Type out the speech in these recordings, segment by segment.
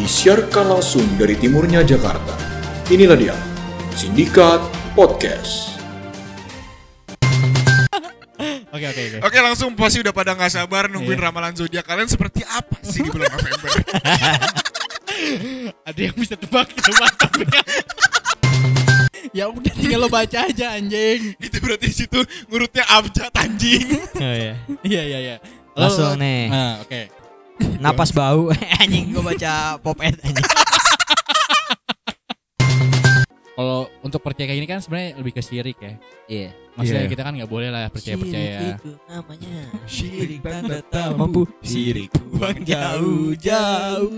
disiarkan langsung dari timurnya Jakarta. Inilah dia, Sindikat Podcast. Oke oke oke. Oke langsung pasti udah pada nggak sabar nungguin Iya. ramalan zodiak kalian seperti apa sih di bulan November? Ada yang bisa tebak ya ya. ya udah tinggal lo baca aja anjing. Itu berarti di situ ngurutnya abjad anjing. Oh iya. Iya iya iya. Langsung nih. Nah, oke. Napas bau anjing gua baca pop ed anjing. Kalau untuk percaya kayak gini kan sebenarnya lebih ke syirik ya. Iya. Maksudnya Iya. kita kan nggak boleh lah percaya percaya. itu namanya Syirik tanda tak mampu Sirik buang jauh-jauh.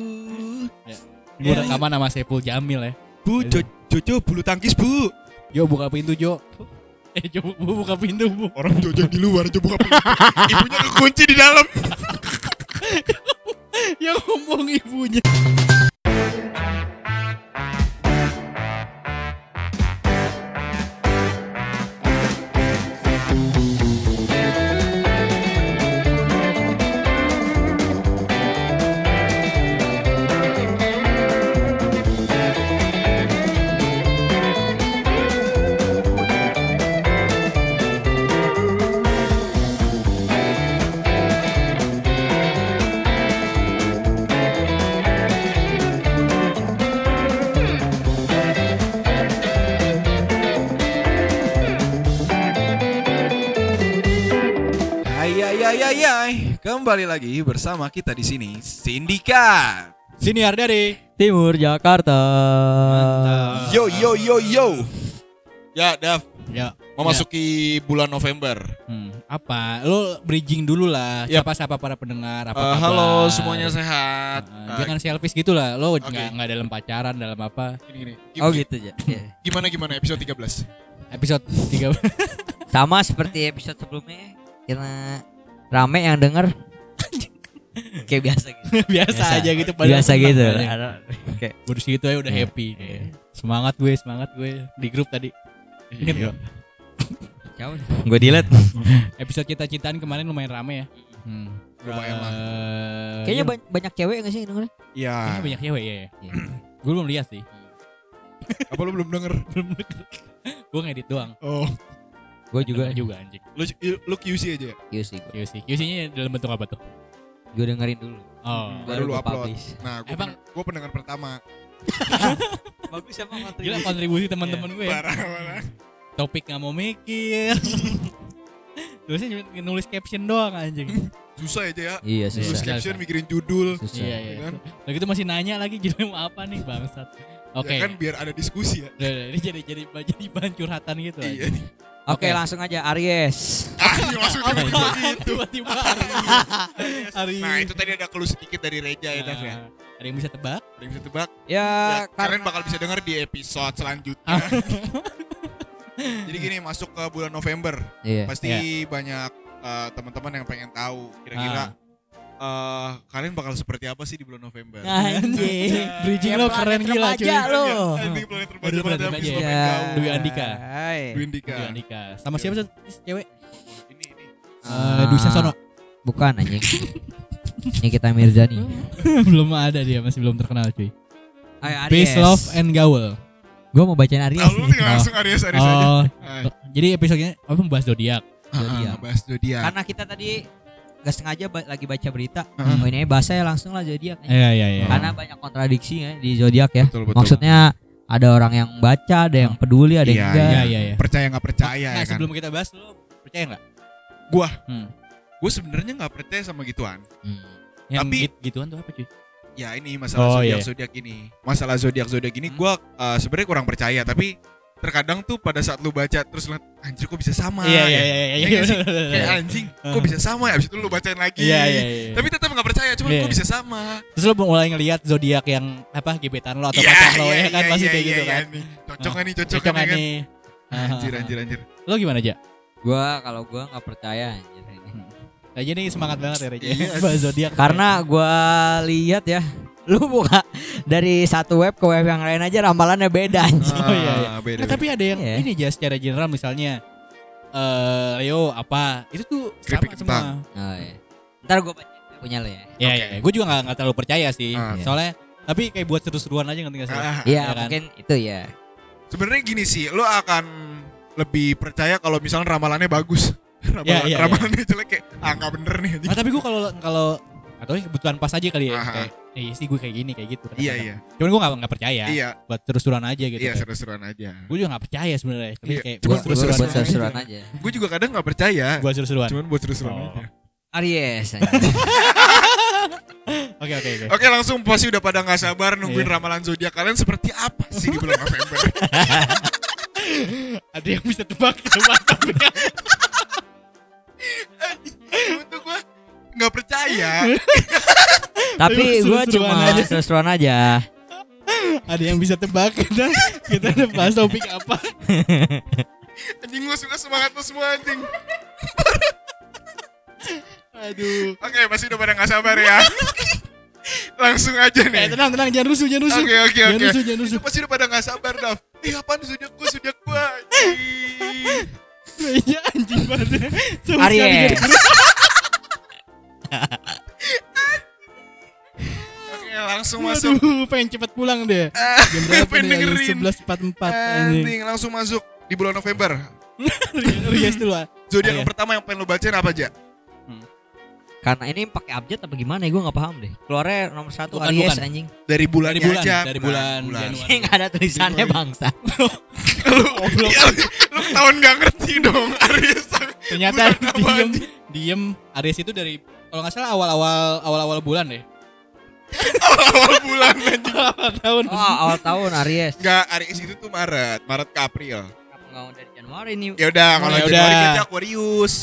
Gue rekaman sama Sepul Jamil ya. Bu, Jo- Jojo bulu tangkis bu. Yo buka pintu Jo. Eh Jo bu, buka pintu bu. Orang Jojo di luar, Jo buka pintu. Ibunya kekunci di dalam. Yang ngomong ibunya. Kembali lagi bersama kita di sini Sindikat. Sini dari. Timur Jakarta. Yo yo yo yo. Ya, Dav, Ya. memasuki bulan November. Hmm, apa? Lo bridging dulu lah. Yap. Siapa siapa para pendengar? Apa kabar? halo semuanya sehat. Eh, Eh, jangan selfish gitu lah. Lo Oke. nggak nggak dalam pacaran, dalam apa? gini, gini. Oh Gim- gitu ya. Gimana gimana episode 13? Episode 3 Sama seperti episode sebelumnya karena rame yang denger. Kayak biasa gitu. biasa, aja gitu Biasa senang gitu. Kayak Baru segitu aja udah Iya. happy. Semangat gue, semangat gue di grup tadi. Ingat Iya. Gue delete. Episode kita cintaan kemarin lumayan rame ya. Hmm. Lumayan lah. Eh, Kayaknya iya, ba- banyak cewek gak sih yang denger? Iya. kayaknya banyak cewek ya. Iya. gue belum lihat sih. Apa lu belum denger? Belum gue ngedit doang. Oh, Gue juga. Denger juga anjing. lu lu QC aja ya? Iya sih. QC. QC-nya dalam bentuk apa tuh? Gue dengerin dulu. Oh. Baru lu upload. publish. Nah, gua, Emang- pen- gua pendengar pertama. Bagus sama Gila kontribusi teman-teman gue ya. Parah, parah. Topik nggak mau mikir. Terusnya cuma nulis caption doang anjing. Susah aja ya. Iya Nulis Susah. caption mikirin judul. Susah. Iya iya. Kan? Lagi itu masih nanya lagi judulnya mau apa nih bangsat. Oke. Ya kan biar ada diskusi ya. Udah, udah, ini jadi jadi jadi bahan curhatan gitu. Iya. Oke, Oke. langsung aja Aries. Ah, masuk tiba-tiba gitu. hari. Nah, itu tadi ada clue sedikit dari Reja ya, Dav ya. Nah, Ada yang bisa tebak? Ada yang bisa tebak? Ya, Ya, karena kalian bakal bisa dengar di episode selanjutnya. Jadi gini, masuk ke bulan November. Iya. Pasti banyak eh, teman-teman yang pengen tahu kira-kira eh, kalian bakal seperti apa sih di bulan November? Anjing. Bridging lo keren gila cuy. lo. Anjing planet Oh, dulu pada habis ya. pengen tahu. Dwi Andika. Hai. Dwi Andika. Dwi Andika. Sama siapa sih cewek? Ini ini. Eh, Dwi Sasono. Bukan anjing. Nikita Mirzani. belum ada dia, masih belum terkenal cuy. Ayo Peace, love, and gaul. Gue mau bacain Aries. Lu nih. tinggal langsung Aries Aries aja. Oh, Ah, jadi episodenya apa membahas zodiak? ah, bahas zodiak. Karena kita tadi gak sengaja ba- lagi baca berita. Heeh. Oh ini bahasa ya langsung lah zodiak. Iya iya iya. Karena banyak kontradiksi ya di zodiak ya. Betul, betul. Maksudnya ada orang yang baca, ada yang peduli, ada yang Iya, enggak. Iya iya iya. Percaya nggak percaya Nah, ya kan? sebelum kita bahas lu percaya nggak? Gua. Hmm. Gue sebenarnya nggak percaya sama gituan. Hmm. Yang Tapi- git- gituan tuh apa cuy? Ya ini masalah Oh, zodiak iya. zodiak ini. Masalah zodiak zodiak ini Hmm. gua eh, sebenarnya kurang percaya tapi terkadang tuh pada saat lu baca terus lu anjir kok bisa sama Iya ya? iya iya Iya iya. Kayak anjing kok bisa sama ya abis itu lu bacain lagi. Iya iya iya. Tapi tetap nggak percaya cuman Iya. kok bisa sama. Terus lu mulai ngelihat zodiak yang apa gebetan lo atau Iya, pacar lo iya, ya kan iya, pasti iya, kayak iya, gitu iya, kan. nih. Cocok nih cocok, Cocok nih kan? nih. Anjir Ah, anjir anjir. Lo gimana aja? Gua kalau gua nggak percaya anjir ini. Aja nih semangat banget ya Reja. Bahas zodiak. Karena gua lihat ya, lu buka dari satu web ke web yang lain aja ramalannya beda anjing. Oh, iya, iya. Ah, beda. Nah, tapi ada yang Iya. ini aja secara general misalnya eh Leo apa itu tuh Keripik sama semua. Oh, iya. Ntar gua baca punya lu ya. Ya, Oke. ya, gue juga nggak nggak terlalu percaya sih. Ah. Soalnya Tapi kayak buat seru-seruan aja ngerti gak sih? Ah, Iya, kan? mungkin itu ya. Sebenarnya gini sih, lo akan lebih percaya kalau misalnya ramalannya bagus. Ramalan, Iya, iya, ramalannya jelek kayak ah nggak bener nih. anjing. Ah, tapi gue kalau kalau atau kebutuhan pas aja kali ya Aha. kayak eh sih gue kayak gini kayak gitu Iya iya. cuman gue gak, nggak percaya Iya, buat seru-seruan aja gitu iya seru-seruan aja. gue juga gak percaya sebenarnya tapi Iya, kayak cuma buat Buat aja. aja. Gue juga kadang nggak percaya. buat seru-seruan Cuman buat seru-seruan Oh. aja. Aries. oke oke oke Oke langsung pasti udah pada nggak sabar nungguin Iya. ramalan zodiak kalian seperti apa sih di bulan November? ada yang bisa tebak mantap ya Itu gue nggak percaya. Tapi gue cuma seru-seruan aja. ada yang bisa tebak kita kita udah bahas topik apa Anjing gue suka semangat lo semua anjing. aduh Oke masih udah pada nggak sabar ya. langsung aja eh nih. tenang tenang jangan rusuh jangan rusuh Oke oke jangan oke. rusuh jangan rusuh Itu pasti udah pada nggak sabar Dav. Ih apaan gue zodiak gue. anjing. iya anjing banget ya. Oke langsung masuk. Waduh, pengen cepet pulang deh. Jam berapa nih? dengerin. Sebelas empat empat. Anjing. Langsung masuk di bulan November. Rias dulu ah. Zodiak Ayo. yang pertama yang pengen lo bacain apa aja? Karena ini pakai abjad apa gimana ya gue nggak paham deh. Keluarnya nomor satu Bukan, Aries bukan. anjing. Dari bulannya Dari bulan, aja. dari Nah, bulan Januari. Nggak ada tulisannya bangsa. lu, ya, lu ketahuan gak ngerti dong Aries. Ternyata Bulan diem diem Aries itu dari kalau nggak salah awal-awal awal-awal bulan deh. awal bulan anjing. Awal tahun. Oh awal tahun Aries. Enggak, Aries itu tuh Maret, Maret ke April. Kamu nggak mau dari Januari nih. Ya udah, kalau ya Januari udah. berarti Aquarius.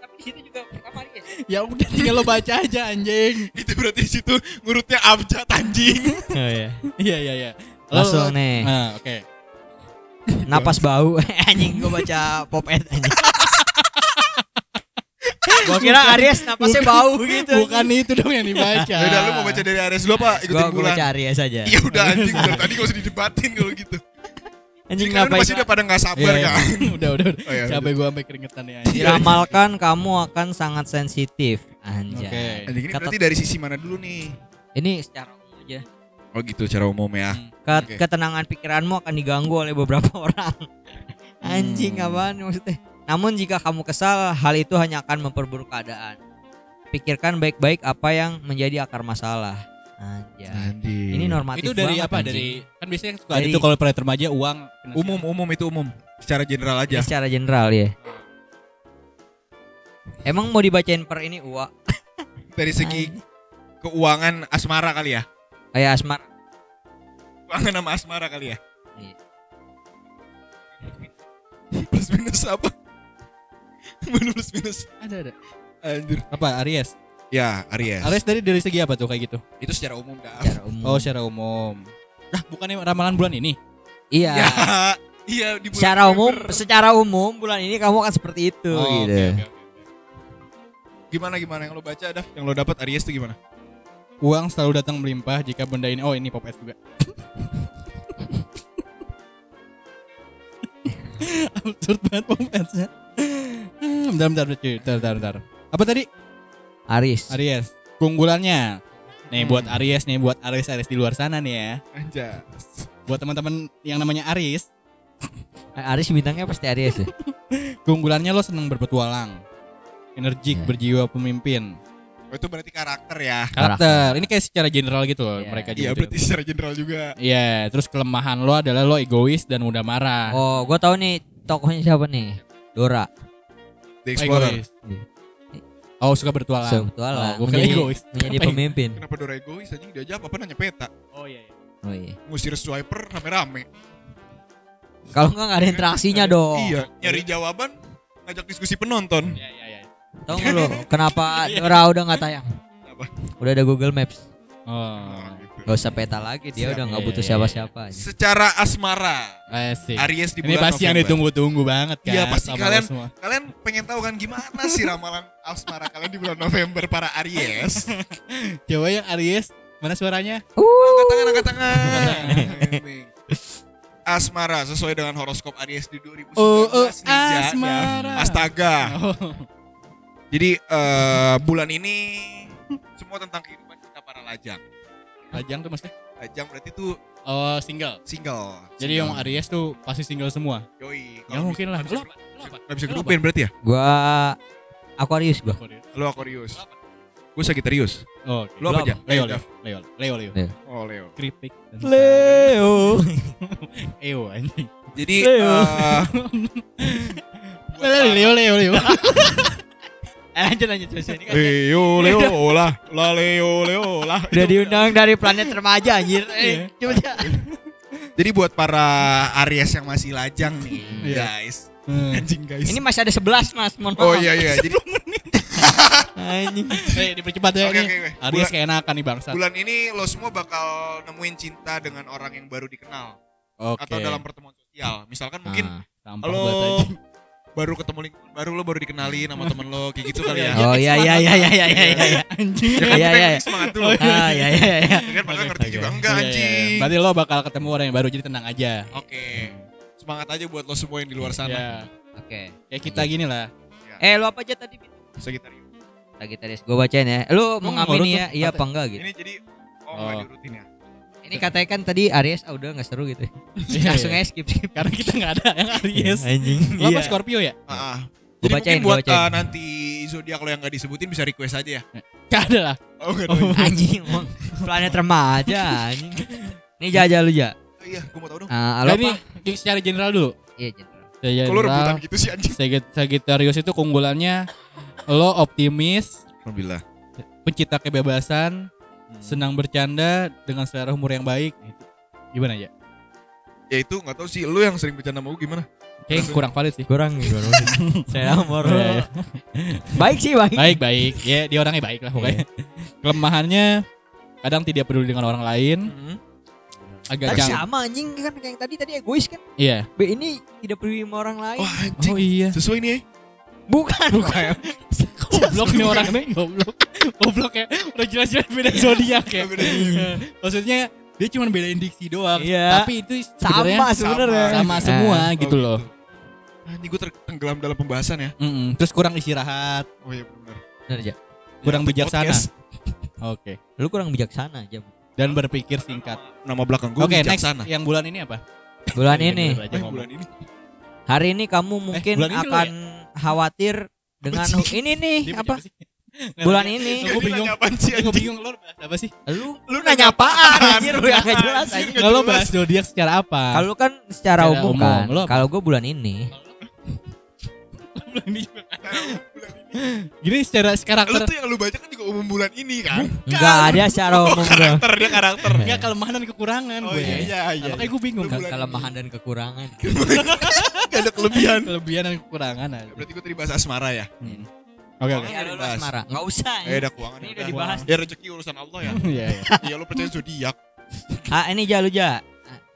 Tapi di situ juga pertama Aries. Ya udah tinggal lo baca aja anjing. Itu berarti di situ ngurutnya abjad anjing. Oh iya. Iya iya iya. Langsung nih. Nah, oke. Napas bau anjing gue baca pop ed anjing. Gua kira Aries napasnya bau gitu. Bukan itu dong yang dibaca. Ya udah, lu mau baca dari Aries dulu apa? Ikutin Gua, gua bulan. baca Aries aja. Ya udah anjing, dari tadi gak usah didebatin kalau gitu. Anjing Jadi ngapain? pasti udah pada gak sabar Iya, iya. kan? udah udah. udah. Oh, iya, Sampai gua sampai keringetan ya. anjing. Diramalkan kamu akan sangat sensitif. Anjay. Oke. Anjing ini Kata- berarti dari sisi mana dulu nih? Ini secara umum aja. Oh gitu cara umum ya. Hmm. Ke- Oke. Ketenangan pikiranmu akan diganggu oleh beberapa orang. Anjing Hmm. apaan maksudnya? Namun jika kamu kesal, hal itu hanya akan memperburuk keadaan. Pikirkan baik-baik apa yang menjadi akar masalah. Anjay. Ini normatif Itu dari banget, apa? anjing. Dari kan biasanya suka Dari- ada tuh kalau proyek remaja uang finansial. umum umum itu umum. Secara general Ini aja. secara general ya. Emang mau dibacain per ini uang? Dari segi keuangan asmara kali ya. Kayak asmar. Keuangan sama asmara kali ya. Iya. plus minus apa? Mana plus minus? Ada ada. Anjir. Apa Aries? Ya, Aries. Aries dari dari segi apa tuh kayak gitu? itu secara umum dah. Secara umum. Oh, secara umum. Nah, bukannya ramalan bulan ini? Iya. Ya, iya di bulan Secara umum, November. secara umum bulan ini kamu akan seperti itu Oh, gitu. oke, oke, oke. Gimana gimana yang lo baca, Daf? Yang lo dapat Aries itu gimana? Uang selalu datang melimpah jika benda ini oh ini pop es juga. Absurd banget pop esnya. Bentar, bentar, bentar, cuy. bentar, bentar, bentar. Apa tadi? Aris. Aries. Keunggulannya. Nih Hmm. buat Aries nih, buat Aries Aries di luar sana nih ya. Anjas. Buat teman-teman yang namanya Aries, Eh, Aris bintangnya pasti Aries ya. keunggulannya lo seneng berpetualang. Energik, Ya. berjiwa pemimpin. Oh, itu berarti karakter ya. Karakter. Ini kayak secara general gitu loh Iya. mereka Iya, juga. berarti secara general juga. Iya, terus kelemahan lo adalah lo egois dan mudah marah. Oh, gua tahu nih tokohnya siapa nih? Dora. The Explorer. Egois. Oh, suka bertualang. Sebetulnya Oh, gua kira menjadi, egois. menjadi pemimpin. Kenapa Dora egois anjing dia aja apa nanya peta. Oh iya. iya. Oh iya. Ngusir swiper rame-rame. Kalau enggak enggak ada interaksinya dong. Iya, nyari jawaban ngajak diskusi penonton. Iya, iya, iya. Tahu nggak lo kenapa Dora udah nggak tayang? Apa? Udah ada Google Maps. Oh. Gak usah peta lagi dia Siap. udah nggak Iya, butuh iya, siapa-siapa. aja. Secara asmara, Asik. Aries di Ini bulan pasti yang ditunggu-tunggu banget kan. Iya, pasti sama kalian- semua. Kalian pengen tahu kan gimana sih ramalan asmara kalian di bulan November para Aries? Coba yang Aries, mana suaranya? angkat tangan, angkat tangan. Ini. Asmara sesuai dengan horoskop Aries di 2019 Oh, oh, nih, Ja. asmara. Astaga. Oh. Jadi eh, bulan ini semua tentang kehidupan kita para lajang. Lajang tuh maksudnya? lajang berarti tuh Oh single. single. Jadi yang Single. Aries tuh pasti single semua. Yoi. Ya mungkin lah. Lo Lo apa? Lo apa? Gak bisa grupin berarti ya? Gua Aquarius gua. Lo Aquarius. Gue Sagittarius. Oh, oke. Lo apa aja? Leo, Leo, Leo, Leo, Leo. Leo. Oh Leo. Kritik. dan- Leo. Ewo anjing. Jadi Leo. eh, buat Leo, Leo, Leo, lanjut lanjut terus ini kan. Leo, Leo lah, lah Leo, Leo lah. Udah diundang dari planet remaja anjir. Iya. Eh, coba aja. Jadi buat para Aries yang masih lajang nih, Iya. guys. Hmm. Anjing guys. Ini masih ada 11 Mas, mohon maaf. Oh iya iya. Jadi Anjing. Eh, dipercepat ya Oke, ini. oke, oke. Aries Bulan- kayak enakan nih bangsa. bulan ini lo semua bakal nemuin cinta dengan orang yang baru dikenal Oke. atau dalam pertemuan sosial. Misalkan mungkin Ah. Sampah lo. Baru ketemu lingkungan baru lo baru dikenalin sama temen lo kayak gitu kali ya. Oh iya iya iya iya iya iya iya. Anjing. Ya kan Iya, kita iya. yang semangat dulu. Ah iya iya iya. Ya kan padahal Oke, ngerti oke. juga enggak Iya, iya, iya. anjing. Berarti lo bakal ketemu orang yang baru jadi tenang aja. Oke. Semangat aja buat lo semua yang di luar sana. Ya. Oke. Kayak kita gini lah. Eh lu apa aja tadi? Sagittarius. Sagittarius. Gua bacain ya. Lu Lu mengamini ngurut ya tuh, iya kata- apa enggak gitu. Ini jadi oh, Oh. nggak diurutin ya. Ini katanya kan tadi Aries ah udah enggak seru gitu. Iya, Langsung iya. aja skip skip. Karena kita nggak ada yang Aries. Anjing. Lo apa Iya. Scorpio ya? Ah, ah. Gua Jadi bacain, mungkin gua buat bacain. uh, nanti zodiak lo yang nggak disebutin bisa request aja ya. Gak ada lah. Oh enggak Oh. Anjing emang planet remaja anjing. Ini jajah lu. Oh, iya, gue mau tahu dong. Ah, Nah, lu ini apa? secara general dulu. Iya, general. Kalau rebutan gitu sih anjing. Sagitt- Sagittarius itu keunggulannya lo optimis, Alhamdulillah. pencipta kebebasan, Hmm. senang bercanda dengan selera humor yang baik. Gitu. Gimana ya? Ya itu nggak tahu sih lu yang sering bercanda sama gue gimana? Kayak kurang valid sih. Kurang kurang. Saya umur. Iya, iya. Baik sih, baik. Baik baik, ya dia orangnya baik lah pokoknya. Kelemahannya kadang tidak peduli dengan orang lain, agak Tadi sama anjing kan kayak yang tadi tadi egois kan. Iya. B ini tidak peduli sama orang lain. Wah anjing. Oh iya. Sesuai nih. Bukan. Bukan. Goblok nih orang nih, goblok. Goblok ya. Udah jelas-jelas beda zodiak ya. Beda Maksudnya dia cuma bedain diksi doang. Iya. Tapi itu Sama sebenarnya sebenarnya. sama semua gitu loh. Anjing gue tertenggelam dalam pembahasan ya. Mm-mm. Terus kurang istirahat, Oh iya benar. Bener aja. kurang Ya, bijaksana. Oke. Lu kurang bijaksana aja. Dan berpikir singkat. Nama belakang gue Oke, next bijaksana. yang bulan ini apa? Bulan Iya, ini, Eh, bulan ini. hari ini kamu mungkin bulan ini akan khawatir dengan ini nih Dia apa? Bulan ini. Gue bingung. Apaan sih Gue bingung lo bahas apa sih? Lu lu nanya apaan anjir lu yang gak jelas Kalau bahas zodiak secara apa? Kalau kan secara Secara umum umum, kan. lu apa? Kalau gue bulan ini bulan ini juga. Gini secara Lu karakter tuh yang lu baca kan juga umum bulan ini kan? enggak ada secara umum dong. Karakter dia karakter. Enggak kelemahan dan kekurangan Oh gue. iya iya iya. Makanya gue bingung Lu kan. Kelemahan dan kekurangan. Gak ada kelebihan. Kelebihan dan kekurangan aja. Berarti gue tadi bahas asmara ya. Hmm. Oke oke. Ini ada lu asmara. Enggak usah. Eh ada keuangan. Ini ya udah dibahas. Ya rezeki urusan Allah ya. Iya iya. Iya lu percaya zodiak. Ah ini Jalu Ja.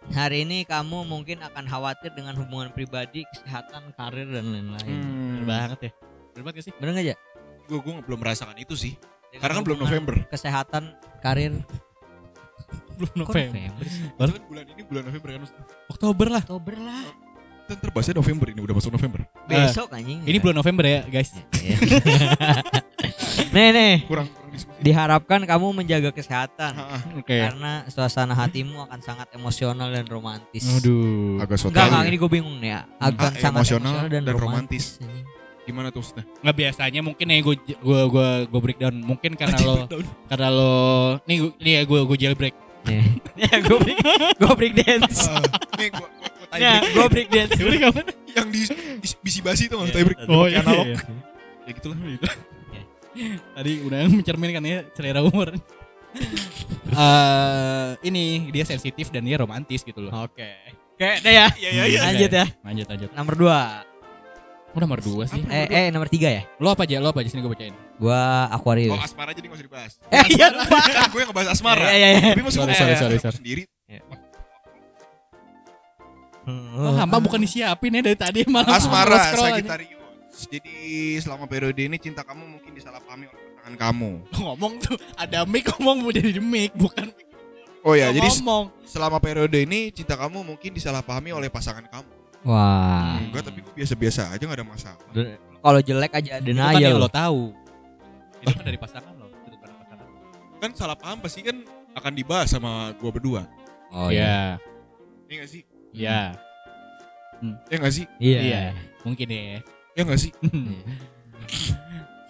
Hari ini kamu mungkin akan khawatir dengan hubungan pribadi, kesehatan, karir dan lain-lain. Bener Hmm. banget ya. Bener banget gak sih? Bener gak Ja? Gue gue belum merasakan itu sih. Dengan Karena kan belum November. Kesehatan, karir. Belum Kok November. Itu kan bulan ini bulan November kan. Ustaz? Oktober lah. Oktober lah. Kita ntar bahasnya November ini udah masuk November. Besok anjing. Ini bulan November ya guys. Iya. nih nih, Kurang. Diharapkan kamu menjaga kesehatan. Oke. karena suasana hatimu akan sangat emosional dan romantis. Aduh. Agak soto. Enggak, enggak, ini gue bingung nih ya. Akan Ah, sangat emosional emosional dan, dan romantis. Gimana tuh Ustaz? Nggak biasanya mungkin ya gue gue gue gue breakdown. Mungkin karena lo karena lo nih gua- nih ya gue gue jailbreak. Nih, ya gue break, gue break dance. Ah, Nih tie Ya, break. gue break dance. Yang di, di bisi basi tuh break. Oh Pakai iya. analog. iya. Ya gitu lah. Tadi udah mencerminkan ya selera umur. Eh ini dia sensitif dan dia romantis gitu loh. Oke. Oke, deh ya. Iya iya iya. Lanjut ya. Lanjut lanjut. Nomor dua. Oh, nomor dua sih. Eh, eh nomor tiga ya. Lo apa aja? Lo apa aja sini gue bacain. Gua Oh Aquarius. asmara jadi nggak usah dibahas. Eh, iya lupa. Kan gue yang ngebahas asmara. Iya, iya, iya. Tapi Sorry, ngomong sorry, sorry, sorry. sendiri. Oh, hamba bukan disiapin ya dari tadi malah Asmara. Sagittarius. Jadi selama periode ini cinta kamu mungkin disalahpahami oleh pasangan kamu. ngomong tuh ada mic ngomong mau jadi mic bukan Oh ya, Nggak jadi ngomong. selama periode ini cinta kamu mungkin disalahpahami oleh pasangan kamu. Wah. Enggak, tapi gue biasa-biasa aja gak ada masalah. Kalau jelek aja Itu kan denial yang lo tahu. Itu kan dari pasangan lo, itu bukan pasangan. Kan salah paham pasti kan akan dibahas sama gua berdua. Oh iya. Iya. Iya gak sih? Iya. Iya gak sih? Iya. Iya. Mungkin ya. Iya gak sih? Ya,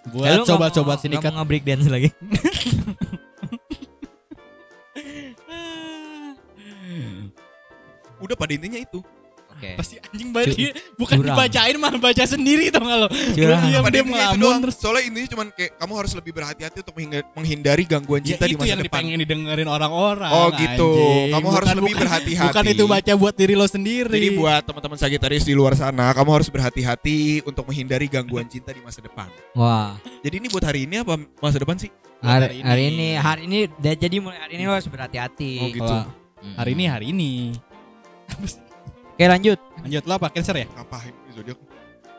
Buat mau- sindikat nggak mau nge-break dance lagi. Udah pada intinya itu. Oke. pasti anjing banget dia bukan Curang. dibacain malah baca sendiri tau gak lo Curang. Dia itu ngelamun doang. terus Soalnya intinya cuman kayak kamu harus lebih berhati-hati untuk menghindari gangguan Ya cinta di itu masa yang depan. dipengen didengerin orang-orang Oh, gitu. anjing. Kamu harus Bukan- lebih bukan- berhati-hati. Bukan itu baca buat diri lo sendiri Jadi buat teman-teman Sagitarius di luar sana, kamu harus berhati-hati untuk menghindari gangguan cinta di masa depan. Wah. Jadi ini buat hari ini apa masa depan sih? Hari, hari hari ini. ini hari ini jadi mulai hari ini lo harus berhati-hati. Oh, gitu. Mm. hari ini hari ini Oke lanjut. lanjut lo apa cancer ya ini zodiak?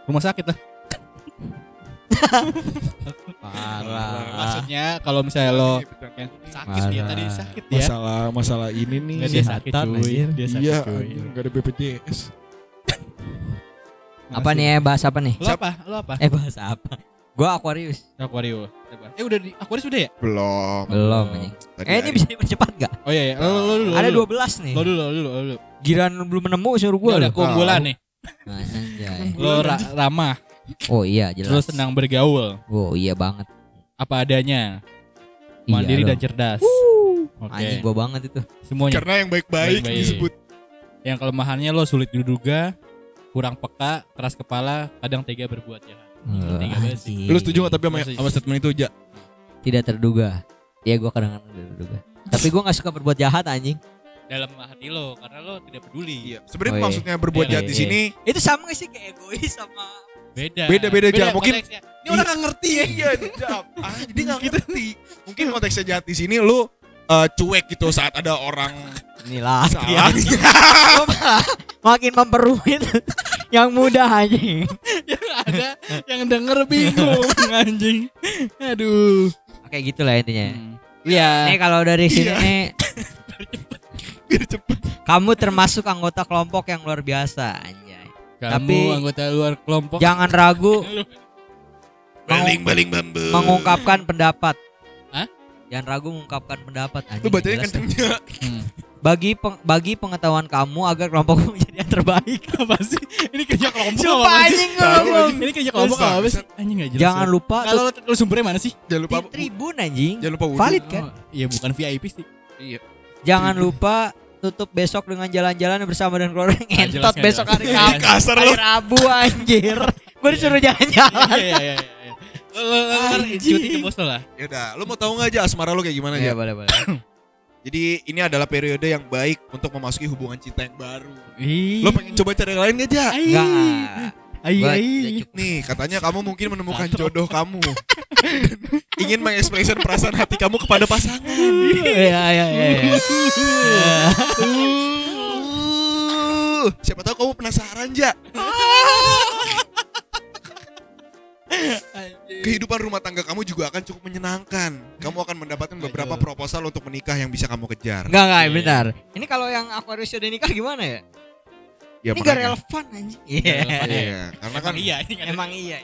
rumah sakit lah Parah. maksudnya kalau misalnya lo sakit dia Parah. tadi sakit ya masalah masalah ini nih. Nggak, dia sakit cuy anjir. dia sakit Iya, cuy anjing, nggak ada BPJS. Apa nih ya bahas apa nih? lo apa lo apa Eh bahas apa? Gua Aquarius. Aquarius eh udah di Aquarius udah ya Belum. Belum anjing. Eh ini bisa dipercepat gak? oh iya iya lo lo lo Ada lo 12 nih. lo dulu lo dulu lo dulu Giran belum nemu suruh Gua gua ada keunggulan nih Nah, anjay. lo ra- ramah Oh iya terus jelas. senang bergaul Oh iya banget. apa adanya Iya, mandiri dan cerdas oke Anjing gua banget itu. semuanya Karena yang baik-baik Baik-baik. disebut. yang kelemahannya lo sulit diduga kurang peka keras kepala kadang tega berbuat jahat Oh, anjing. Lu setuju gak tapi sama, Setuju. sama statement itu, Ja? Tidak terduga. Ya gua kadang-kadang tidak terduga. Tapi gua gak suka berbuat jahat anjing. dalam hati lo karena lo tidak peduli Iya. Sebenarnya Oh, iya. maksudnya berbuat Iya, jahat di iya. sini Itu sama gak sih kayak egois sama beda Beda-beda, Ja. Mungkin- konteksnya. ini orang nggak ngerti ya Iya, jawab. Ah, jadi nggak ngerti. Mungkin konteksnya jahat di sini lu eh, cuek gitu saat ada orang inilah salah. Malah makin memperumit yang mudah anjing. yang ada yang denger bingung anjing aduh Kayak gitulah intinya. Hmm. Iya. Nih kalau dari sini Iya. nih Biar cepet. kamu termasuk anggota kelompok yang luar biasa anjay. Kamu Tapi- anggota luar kelompok. Jangan ragu Baling-baling bambu. mengungkapkan pendapat. Hah? Jangan ragu mengungkapkan pendapat anjing. Lu bacanya kencengnya. Hmm. Bagi peng- bagi pengetahuan kamu agar kelompokmu terbaik. apa sih? Ini kerja kelompok Sumpah apa sih? anjing ngomong. Ini kerja kelompok apa sih? Anjing enggak jelas. Jangan lupa Kalau lu, lu sumbernya mana sih? Jangan lupa di tribun anjing. jangan lupa wudhu. Valid kan? Oh, Iya bukan VIP sih. Iya. Jangan lupa tutup besok dengan jalan-jalan bersama dan keluarga jelas, ngentot nggak besok jelas. hari Iya, Kamis. Kasar Hari lu. Rabu anjir. Gue disuruh jalan-jalan. Iya iya iya. iya. Cuti ke bos lo lah. Ya udah, lu mau tahu nggak aja asmara lu kayak gimana Iya aja? boleh boleh. Jadi ini adalah periode yang baik untuk memasuki hubungan cinta yang baru. Ih. Lo pengen coba cari yang lain gak aja? Ai. Enggak. Ai ai. Nih, katanya kamu mungkin menemukan jodoh kamu. Ingin mengekspresikan perasaan hati kamu kepada pasangan. Iya iya iya. iya. Uh, siapa tahu kamu penasaran, Ja. Kehidupan rumah tangga kamu juga akan cukup menyenangkan. Kamu akan mendapatkan beberapa Aduh. proposal untuk menikah yang bisa kamu kejar. Enggak enggak Iya. bentar. Ini kalau yang Aquarius udah nikah gimana ya? Ya, Ini gak relevan anjing. Iya. Iya, karena kan iya ini kan. Emang iya.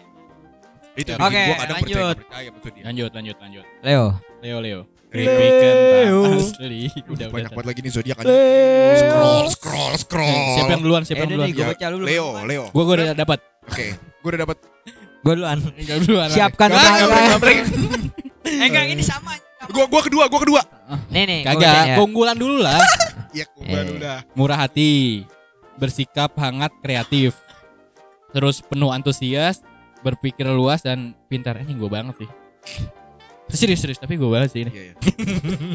itu Oke, bikin gua kadang percaya lanjut. percaya maksud dia. Lanjut lanjut lanjut. Leo. Leo Leo. Leo. Asli. Udah Banyak banget lagi nih zodiak aja. Scroll, scroll, scroll. Siapa yang duluan? Siapa Eh, yang duluan? Leo, Leo. Gua gua udah dapat. Oke, gue udah dapat. Gue duluan. Enggak duluan. Siapkan gambreng. Eh enggak ini sama. Gua gua kedua, gua kedua. Nih nih. Kagak, ya. keunggulan dulu lah. Iya, gua Eh. udah. Murah hati, bersikap hangat, kreatif. Terus penuh antusias, berpikir luas dan pintar. Ini gue banget sih. Serius serius, tapi gue banget sih ini. Iya, iya.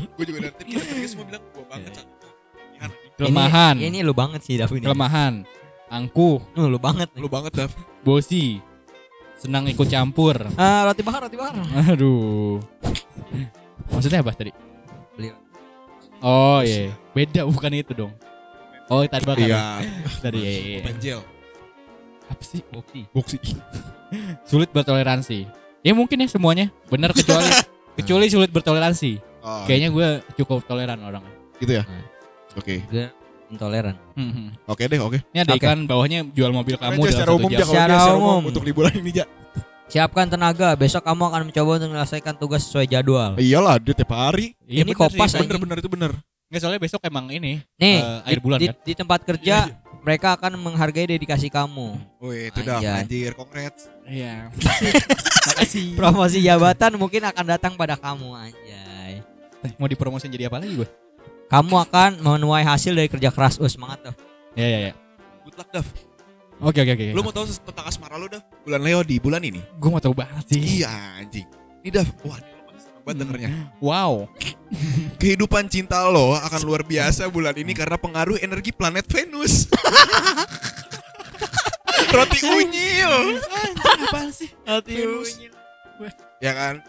Gue juga dari tadi kita semua bilang gua banget Iya. Kelemahan, Ini, ini lu banget sih Davin. kelemahan, angkuh, Lu, lu banget. nih. Lu banget, Dav. bosi, senang ikut campur. Ah, roti bakar, roti bakar. Aduh. Maksudnya apa tadi? Beli. Oh iya, beda bukan itu dong. Oh tadi bakar. Iya. Tadi iya, iya, iya. Penjel. Apa sih? Boksi. Boksi. Sulit bertoleransi. Ya mungkin ya semuanya. Benar kecuali kecuali sulit bertoleransi. Oh, Kayaknya gue cukup toleran orangnya. gitu ya. Hmm. Oke. Gue intoleran. Hmm, hmm. Oke deh, oke. Ini ada Oke. iklan bawahnya jual mobil kamu Aja dalam secara satu umum jam. ya Secara secara umum umum. untuk liburan ini ja. Siapkan tenaga, besok kamu akan mencoba untuk menyelesaikan tugas sesuai jadwal. Iyalah, dia tiap hari. Iya, Ini bener kopas, sih. Bener bener itu bener. Nggak soalnya besok emang ini Nih, air di, bulan di, kan. di tempat kerja mereka akan menghargai dedikasi kamu. Wih, itu dah anjir, congrats. Iya. Makasih. Promosi jabatan mungkin akan datang pada kamu anjay. Eh, Mau dipromosin jadi apa lagi gue? Kamu akan menuai hasil dari kerja keras. Oh, semangat tuh. Ya ya ya. Good luck, Dav. Oke oke oke. Lu mau tahu tentang asmara lu, Dav? Bulan Leo di bulan ini? gue mau tahu banget sih. Iya, anjing. Ini Dav, wah, ini lo pasti seneng banget dengernya. Wow. Kehidupan cinta lo akan luar biasa bulan ini karena pengaruh energi planet Venus. Roti unyil. Apaan sih? Venus. Ya kan?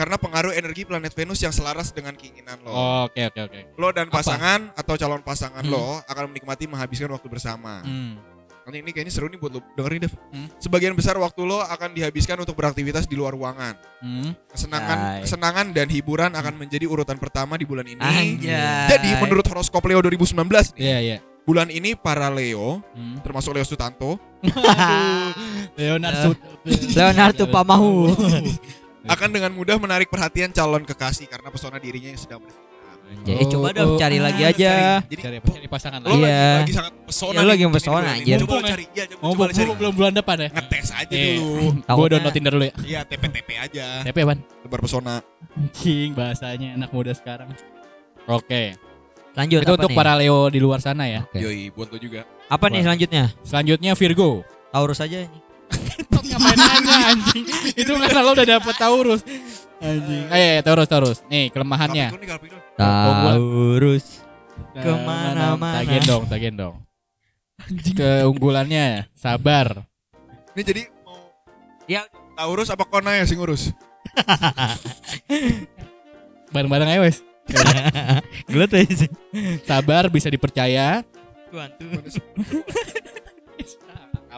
Karena pengaruh energi planet Venus yang selaras dengan keinginan lo. Oke oke oke. Lo dan Apa? pasangan atau calon pasangan Hmm. lo akan menikmati menghabiskan waktu bersama. Hmm. Nanti ini kayaknya seru nih buat lo dengerin Dev. Hmm. Sebagian besar waktu lo akan dihabiskan untuk beraktivitas di luar ruangan. Hmm. Kesenangan, Ay. kesenangan dan hiburan akan menjadi urutan pertama di bulan ini. Anjay. Jadi menurut horoskop Leo 2019 nih, Iya iya. bulan ini para Leo, Hmm. termasuk Leo Sutanto. Leonardo. Leonardo Pamahu. akan dengan mudah menarik perhatian calon kekasih karena pesona dirinya yang sedang bersinar. Anjay, eh, coba dong cari lagi aja. Jadi Cari, cari pasangan lo lagi. Iya. lagi, lagi sangat pesona. Ya, lo nih lagi pesona, ini. anjir. Coba lo cari, ya, coba, Mau coba cari. belum belum bulan depan ya? Ngetes aja Eh. dulu. Gue download Tinder dulu ya. Iya, TP-TP aja. TP ban. Tebar pesona. Anjing bahasanya anak muda sekarang. Oke. Lanjut Itu apa untuk nih? para Leo di luar sana ya. Oke. Yoi, buat lo juga. Apa nih selanjutnya? Selanjutnya Virgo. Taurus aja Ngapain aja anjing? Itu karena lo udah dapet Taurus. Anjing. Ayo, ayo Taurus, Taurus. Nih kelemahannya. Taurus. Ke mana-mana. Tak gendong, tak gendong. Keunggulannya sabar. Ini jadi mau Ya. Taurus apa Kona ya sing ngurus? Bareng-bareng aja wes. Gelut aja sih. Sabar bisa dipercaya. Tuan tuh.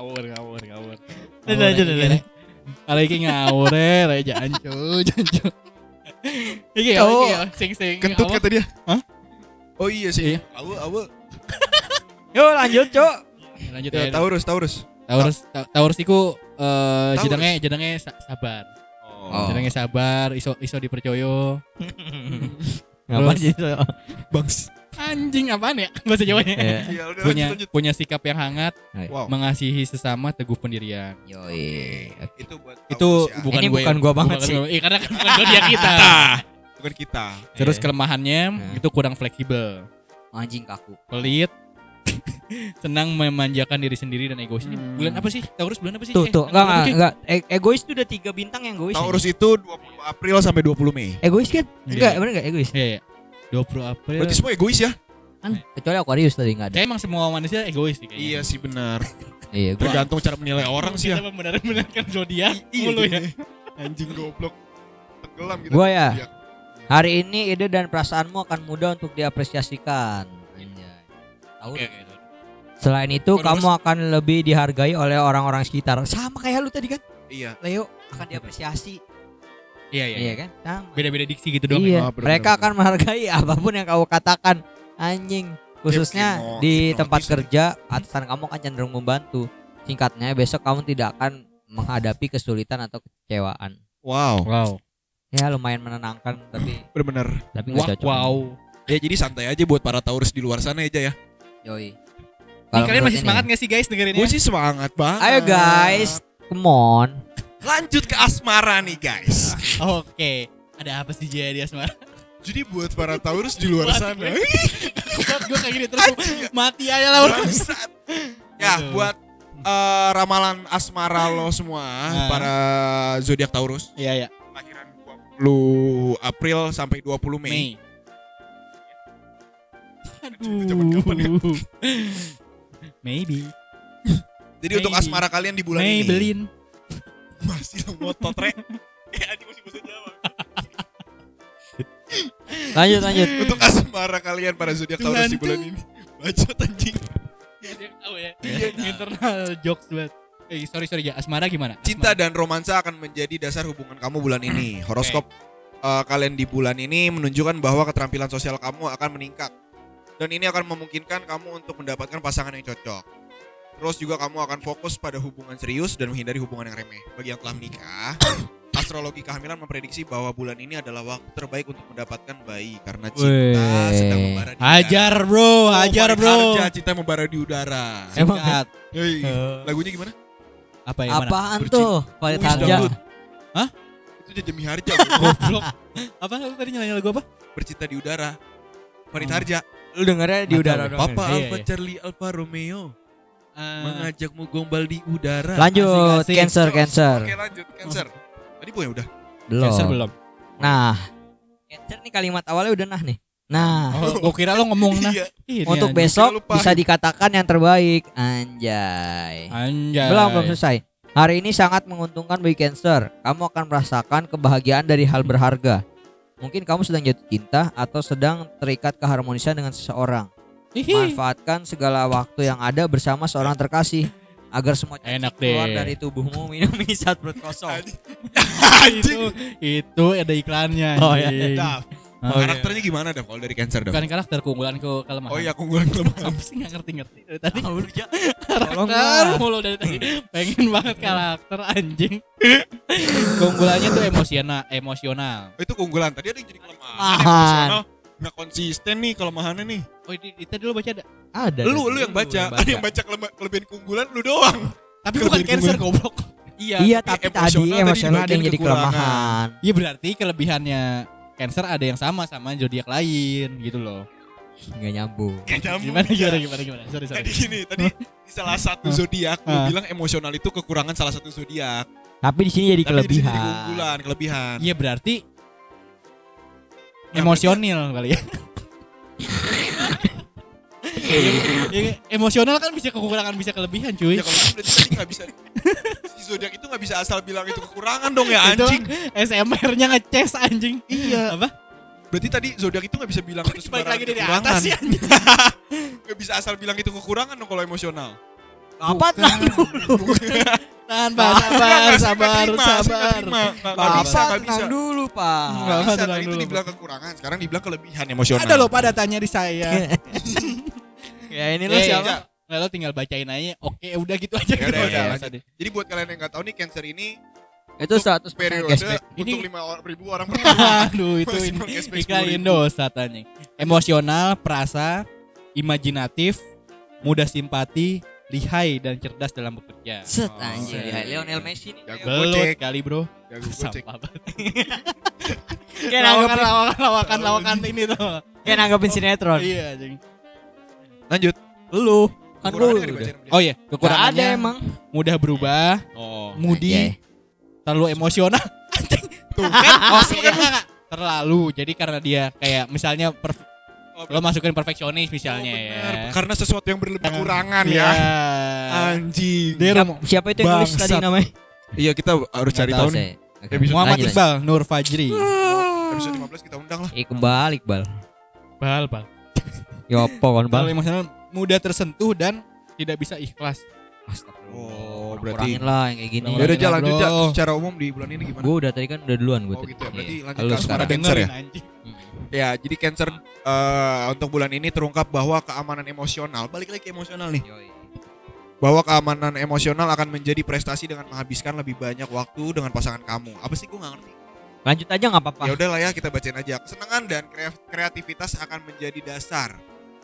Ngawur, ngawur, ngawur. Lanjut, lanjut, lanjut. Kalau iki ngawur ya, re jancu, jancu. Iki ya, ya, sing sing. Kentut kata dia. Hah? Oh iya sih. Iya. Awe, awe. Yuk lanjut, Cok. Lanjut Ya, ya. Taurus, Taurus. Taurus, Ta- Taurus iku eh jenenge jenenge sa- sabar. Oh. Jenenge sabar, iso iso dipercaya. Ngapain sih? Bangs. Anjing apaan ya? Bahasa Jawanya. Iya. Iya, udah punya lanjut, lanjut. punya sikap yang hangat, Wow. mengasihi sesama, teguh pendirian. Yoi. Itu buat Itu ya. bukan Ini gue. bukan gua banget bukan sih. gua. Iya, karena kan bukan zodiak kita. bukan kita. Terus Iya. kelemahannya Hmm. itu kurang fleksibel, Anjing kaku. pelit, senang memanjakan diri sendiri dan egois. Ini Hmm. bulan apa sih? Taurus bulan apa sih? Tuh, Eh, tuh. Enggak, enggak, enggak. E- egois tuh udah tiga bintang yang egois. Taurus itu 20 April sampai 20 Mei. Egois kan? Iya. Enggak, bener enggak egois? Iya, iya. 20 April. Berarti semua egois ya? Kan kecuali Aquarius tadi enggak ada. Kayak emang semua manusia egois sih kayaknya. Iya sih benar. Iya, gua Tergantung cara menilai orang sih ya. Kita membenar-benarkan zodiak Iya, mulu ya. Anjing goblok. Tenggelam gitu. Gua ya. Hari ini ide dan perasaanmu akan mudah untuk diapresiasikan. Anjay. Tahu. Oke, oke. Selain itu, Terus? kamu akan lebih dihargai oleh orang-orang sekitar. Sama kayak lu tadi kan? Iya. Leo akan diapresiasi. Iya, iya. Iya kan? Sama. Beda-beda diksi gitu dong. iya, Oh, bener, mereka bener, akan menghargai apa pun yang kamu katakan. Anjing, khususnya hipno- di tempat kerja, atasan kamu akan cenderung membantu. Singkatnya, besok kamu tidak akan menghadapi kesulitan atau kekecewaan. Wow. Wow. Ya lumayan menenangkan tapi Bener-bener. tapi nggak Wow. cocok. wow. Ya jadi santai aja buat para Taurus di luar sana aja ya. Yoi. Kalau kalian masih ini- semangat gak sih guys dengerin Gue sih semangat banget. Ayo guys, come on. Lanjut ke asmara nih guys. Oke. Ada apa sih Jaya di asmara? Jadi buat para Taurus di luar sana. gue. kayak gini terus mati aja lah ya Aduh. buat eh, ramalan asmara lo semua Nah. para zodiak Taurus Iya, iya. lahiran 20 April sampai 20 Mei. Mei. Itu zaman kapan ya? Maybe. Jadi untuk Mei. asmara kalian di bulan ini Maybelline. Masih ngotot re. Eh anjing masih bahasa Jawa. Lanjut lanjut. Untuk asmara kalian para zodiak Taurus di Ngantuk. bulan ini. Bacot anjing. Yang tahu ya. Internal jokes banget. Eh, sorry sorry ya. Asmara gimana? Cinta dan romansa akan menjadi dasar hubungan kamu bulan ini. Horoskop eh, kalian di bulan ini menunjukkan bahwa keterampilan sosial kamu akan meningkat. Dan ini akan memungkinkan kamu untuk mendapatkan pasangan yang cocok. Terus juga kamu akan fokus pada hubungan serius dan menghindari hubungan yang remeh. Bagi yang telah menikah, astrologi kehamilan memprediksi bahwa bulan ini adalah waktu terbaik untuk mendapatkan bayi karena cinta Weh. sedang membara di udara. Hajar bro, Oh, hajar Farid bro. Harja, cinta membara di udara. Emang Singkat. Hei, Eh. lagunya gimana? Apa ya? mana? Apaan Bercinta. tuh? Farid Harja. Hah? Itu Jajami Harja. Goblok. apa lu tadi nyanyi lagu apa? Bercinta di udara. Farid Hmm. Harja. Lu dengernya di Nggak udara doang. Papa Iya, Alfa iya. Charlie Alfa Romeo Eh, mengajakmu gombal di udara. Lanjut, Asik-asik. cancer, Terus, cancer. Oke lanjut, cancer. Tadi boy udah. Cancer Belum. belum. Nah, cancer nih kalimat awalnya udah nah nih. Nah, Oh, gua kira lo ngomong nah. Iya. Untuk besok bisa dikatakan yang terbaik. Anjay. Anjay. Belum belum selesai. Hari ini sangat menguntungkan bagi Cancer. Kamu akan merasakan kebahagiaan dari hal berharga. Mungkin kamu sedang jatuh cinta atau sedang terikat keharmonisan dengan seseorang. Hihi. Manfaatkan segala waktu yang ada bersama seorang terkasih agar semua cacing Enak keluar deh. dari tubuhmu minum saat perut kosong. itu itu ada iklannya. Oh, iya. Daf. Oh, iya. Karakternya gimana Daf kalau dari cancer Daf? Bukan karakter keunggulan ke kelemahan. Oh iya keunggulan kelemahan. Apa sih nggak ngerti-ngerti dari tadi? Tolong Karakter lah. mulu dari tadi. Pengen banget karakter anjing. Keunggulannya tuh emosional, emosional. Oh, itu keunggulan. Tadi ada yang jadi kelemahan. Kelemahan. Emosional. Nggak konsisten nih kelemahannya nih. Oh, di, di, tadi lu baca ada. Ada. Lu lu yang baca. yang Ada yang baca kelema- kelebihan keunggulan lu doang. Tapi Kelebihan bukan cancer goblok. Iya, tapi tadi emosional tadi emosional ada yang jadi kelemahan. Iya berarti kelebihannya cancer ada yang sama sama zodiak lain gitu loh. Enggak nyambung. Nggak nyambung Gimana ya. gimana gimana gimana. Sorry sorry. Tadi gini, tadi di salah satu zodiak lu Ah. bilang emosional itu kekurangan salah satu zodiak. Tapi di sini jadi Tapi kelebihan. keunggulan, kelebihan. Iya berarti emosional kali ya. Iya, emosional kan bisa kekurangan bisa kelebihan cuy. Ya kalau gitu berarti tadi nggak bisa. Si zodiak itu nggak bisa asal bilang itu kekurangan dong ya Itu anjing. SMR-nya ngeces anjing. Iya. Apa? Berarti tadi zodiak itu nggak bisa bilang itu Balik sembarangan lagi dari kekurangan. atas ya anjing. Nggak bisa asal bilang itu kekurangan dong kalau emosional. Apa tenang dulu? Tahan Pak, sabar, sabar, sabar. Bapak bisa, bisa. tenang dulu, Pak. Nggak bisa, tadi itu dulu. dibilang kekurangan, sekarang dibilang kelebihan emosional. Ada loh pada tanya di saya. ya ini lo siapa? Nggak, lo tinggal bacain aja. Oke, udah gitu aja. Ya udah, gitu ya lanjut. Jadi buat kalian yang nggak tahu nih cancer ini Itu 100 periode cashback. untuk Ini- lima ribu orang pertama. Aduh, itu ini iklan 10.000. Indosat anjing. Emosional, perasa, imajinatif, mudah simpati, lihai dan cerdas dalam bekerja. Set Oh, anjir, iya. Lionel Messi nih. Jago. Belut Gocek. kali bro. Jago gocek. Sampah banget. Kayak Lawakan, nanggepin, lawakan, lawakan, lawakan ini tuh. kayak nanggepin sinetron. Iya anjing. Lanjut. Lu kan Kekurangannya lu. Oh iya, Nggak ada kekurangannya emang. mudah berubah, Oh. mudi, Anjay. terlalu emosional. Anjing. Tuh kan, oh, iya, enggak. terlalu. Jadi karena dia kayak misalnya Oh, lo masukin perfeksionis misalnya Oh, ya. Karena sesuatu yang berlebih kekurangan Iya. ya. Anjing. Dia Siapa, siapa itu yang nulis tadi namanya? Iya kita harus cari Nggak tahu tahu nih. Episode Muhammad Lanjut, Iqbal, Nur Fajri. Episode 15 kita undang lah. Iqbal, Iqbal. Bal, bal. Ya apa kan, Bal? Emosional, mudah tersentuh dan tidak bisa ikhlas. Oh, Kurang- berarti- kurangin lah yang kayak gini. Ya udah jalan lanjut bro. Ja. Secara umum di bulan ini gimana? Gue udah tadi kan udah duluan gue. Oh gitu ya. Berarti lanjut Iya. Halo ke cancer ya. Dengerin, anjing. Ya, jadi cancer eh, untuk bulan ini terungkap bahwa keamanan emosional, balik lagi ke emosional nih. Bahwa keamanan emosional akan menjadi prestasi dengan menghabiskan lebih banyak waktu dengan pasangan kamu. Apa sih gue nggak ngerti. Lanjut aja nggak apa-apa. Ya udahlah ya kita bacain aja. Kesenangan dan kre- kreativitas akan menjadi dasar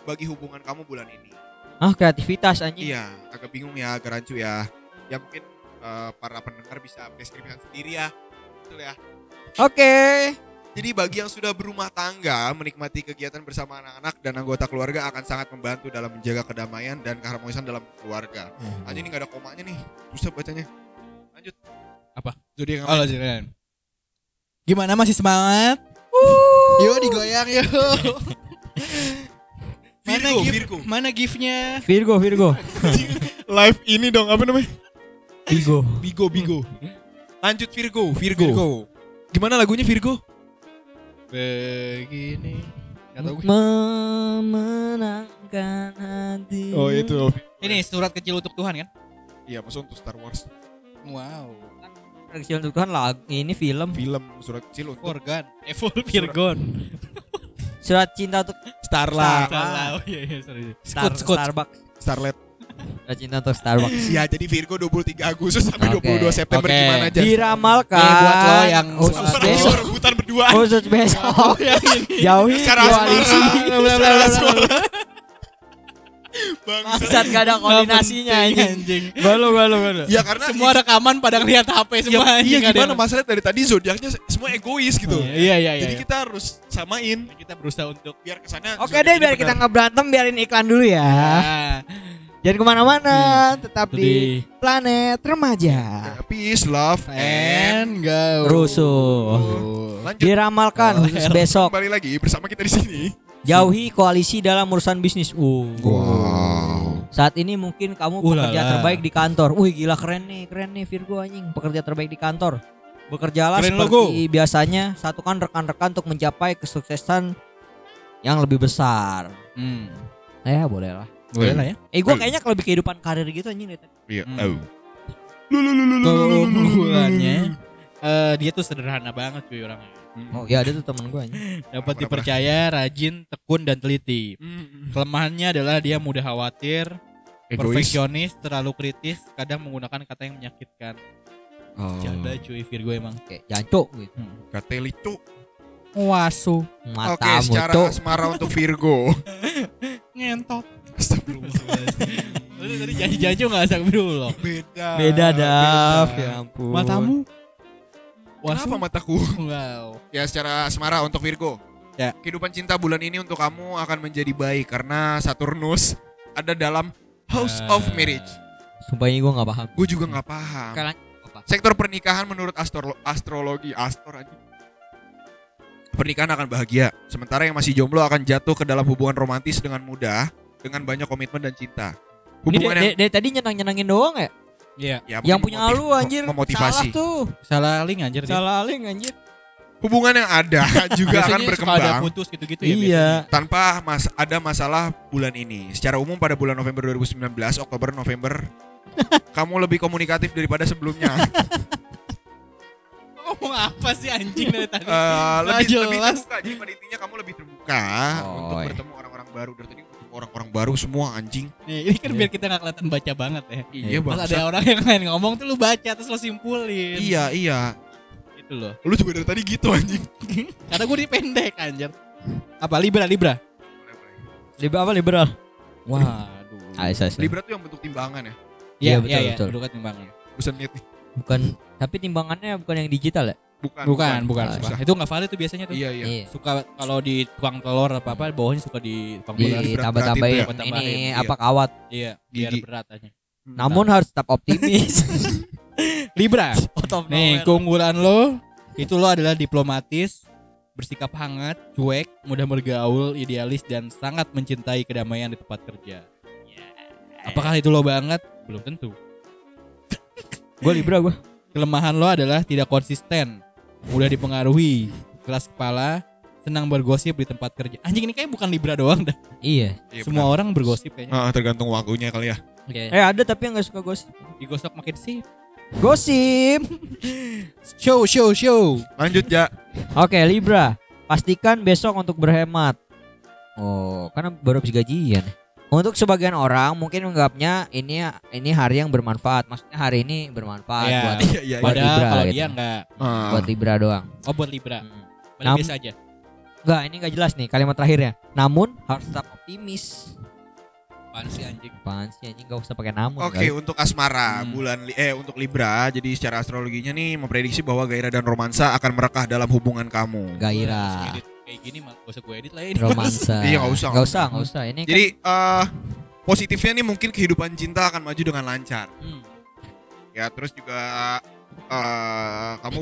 bagi hubungan kamu bulan ini. Ah kreativitas anjing. Iya, agak bingung ya, agak rancu ya. Ya mungkin eh, para pendengar bisa deskripsikan sendiri ya. Betul ya. Oke. Jadi bagi yang sudah berumah tangga, menikmati kegiatan bersama anak-anak dan anggota keluarga akan sangat membantu dalam menjaga kedamaian dan keharmonisan dalam keluarga. Aja ini nggak ada komanya nih, susah bacanya. Lanjut. Apa? Jadi yang Oh. Gimana masih semangat? Yuk digoyang yuk. mana Virgo, gift? Virgo. Mana giftnya? Virgo, Virgo. live ini dong apa namanya? Virgo. Bigo, Bigo. Lanjut Virgo, Virgo. Gimana lagunya Virgo? Begini. Memenangkan hati. Oh itu. Ini surat kecil untuk Tuhan kan? Iya, maksud untuk Star Wars. Wow. Kecil untuk Tuhan lag ini film. Film surat kecil untuk Forgan. Eh, full Virgon. Surat cinta untuk Starla, Salah. Oh iya iya sorry. Star. Starbucks. Starlet. Cinta untuk Starbucks. Ya jadi Virgo 23 Agustus sampai Oke. 22 September Oke. gimana aja? Diramalkan. Nih, buat lo yang khusus besok. rebutan berdua. Khusus besok. Jauhi Secara koalisi. asmara. Secara asmara. Bangsat. Gak ada koordinasinya penting, anjing. Balu balu balu. Ya karena Semua rekaman pada ngeliat HP ya, semua iya anjing, ada gimana masalahnya dari tadi zodiaknya semua egois gitu. Iya iya iya. Jadi iya. kita harus samain kita berusaha untuk biar kesannya Oke deh ini biar kita nggak berantem biarin iklan dulu ya. Ah, Jangan ke mana-mana, tetap itu di planet remaja. peace, love, and go. Rusuh. lanjut Diramalkan Oh, hell. besok kembali lagi bersama kita di sini. jauhi koalisi dalam urusan bisnis. Uh. Wow. Saat ini mungkin kamu Uh, pekerja lala. terbaik di kantor. Wih gila keren nih, keren nih Virgo anjing, pekerja terbaik di kantor. Bekerjalah Keren seperti biasanya, satukan rekan-rekan untuk mencapai kesuksesan yang lebih besar. Hmm. Ya boleh lah. Boleh lah ya. Eh gua Eh. kayaknya kalau lebih kehidupan karir gitu anjing deh. Iya. Hmm. Oh. Keunggulannya eh dia tuh sederhana banget cuy orangnya. Oh ya ada tuh temen gua anjing. Dapat dipercaya, rajin, tekun dan teliti. Hmm. Kelemahannya adalah dia mudah khawatir, Egois. perfeksionis, terlalu kritis, kadang menggunakan kata yang menyakitkan. Oh. Jaga cuy Virgo emang. Kayak jancok gitu. Kateli cuk. Wasu. Oke, Matamu secara asmara untuk Virgo. Ngentot. Astagfirullahaladzim. Lu tadi janji-janji enggak astagfirullah. Beda. Beda dah, ya ampun. Matamu. Kenapa mataku? Wow. Ya secara asmara untuk Virgo. Ya. Kehidupan cinta bulan ini untuk kamu akan menjadi baik karena Saturnus ada dalam House of Ah. Marriage. Sumpah ini gua nggak paham. Gue juga nggak paham. Kalian apa? Sektor pernikahan menurut astro- astrologi, astro aja. Pernikahan akan bahagia, sementara yang masih jomblo akan jatuh ke dalam hubungan romantis dengan mudah, dengan banyak komitmen dan cinta. Ini Hubungan dari, yang dari tadi nyenang-nyenangin doang ya? Iya. ya, Yang punya lu anjir. mem- memotivasi. Salah tuh. Salah link anjir. Salah link anjir. Hubungan yang ada juga akan suka ada berkembang putus gitu-gitu ya iya. tanpa mas ada masalah bulan ini. Secara umum pada bulan November 2019, Oktober, November kamu lebih komunikatif daripada sebelumnya. Ngomong apa sih anjing dari tadi? Eh, lebih lebih jelas. terbuka. Jadi pada intinya kamu lebih terbuka Oh, untuk iya. bertemu orang-orang baru. Dari tadi orang-orang baru semua anjing. Nih, ini kan biar kita nggak kelihatan baca banget ya. Iya, Pas bang. ada orang yang lain ngomong tuh lu baca terus lu simpulin. Iya, iya. Gitu loh. Lu juga dari tadi gitu anjing. Karena gue pendek anjir. Apa Libra Libra? Libra apa liberal? Waduh. Ayo, saya, saya. Libra tuh yang bentuk timbangan ya. Iya Iya, iya betul, iya. betul. Duduk timbangan. Bukan lihat nih. Bukan, tapi timbangannya bukan yang digital ya? Bukan. Bukan, bukan. Sumpah. Itu nggak valid tuh biasanya tuh. Iya, iya. Suka kalau di tukang telur apa apa bawahnya suka di tukang Iya, Ditambah-tambahin berat-beratin tuh ya. ini iya. apa kawat. Iya, biar Gigi. berat aja. Namun harus tetap optimis. Libra. Nih, keunggulan lo itu lo adalah diplomatis, bersikap hangat, cuek, mudah bergaul, idealis dan sangat mencintai kedamaian di tempat kerja. Apakah itu lo banget? Belum tentu. Gue Libra gue. Kelemahan lo adalah tidak konsisten, mudah dipengaruhi, keras kepala, senang bergosip di tempat kerja. Anjing ini kayak bukan Libra doang dah. Iya. Iya, Semua benar. orang bergosip kayaknya. Ah, tergantung waktunya kali ya. Oke. Eh ada tapi yang gak suka gosip. Digosok makin sih. Gosip. Show, show, show. Lanjut ya. Oke Libra. Pastikan besok untuk berhemat. Oh, karena baru habis gajian. Untuk sebagian orang mungkin menganggapnya ini ini hari yang bermanfaat. Maksudnya hari ini bermanfaat Iya. buat Iya, iya. Buat Padahal Libra kalau gitu. dia enggak. Ah. buat Libra doang. Oh, buat Libra. Hmm. Nam- biasa aja. Enggak, ini enggak jelas nih kalimat terakhirnya. Namun harus tetap optimis. Apaan sih anjing? Apaan sih anjing enggak usah pakai namun. Oke, kali. untuk asmara Hmm. bulan li- eh untuk Libra, jadi secara astrologinya nih memprediksi bahwa gairah dan romansa akan merekah dalam hubungan kamu. Gairah, Kayak gini mah gak usah gue edit lah ini. romansa. Iya, nggak usah, Enggak usah, enggak usah. Ini Jadi eh positifnya nih mungkin kehidupan cinta akan maju dengan lancar. Hmm. Ya, terus juga eh kamu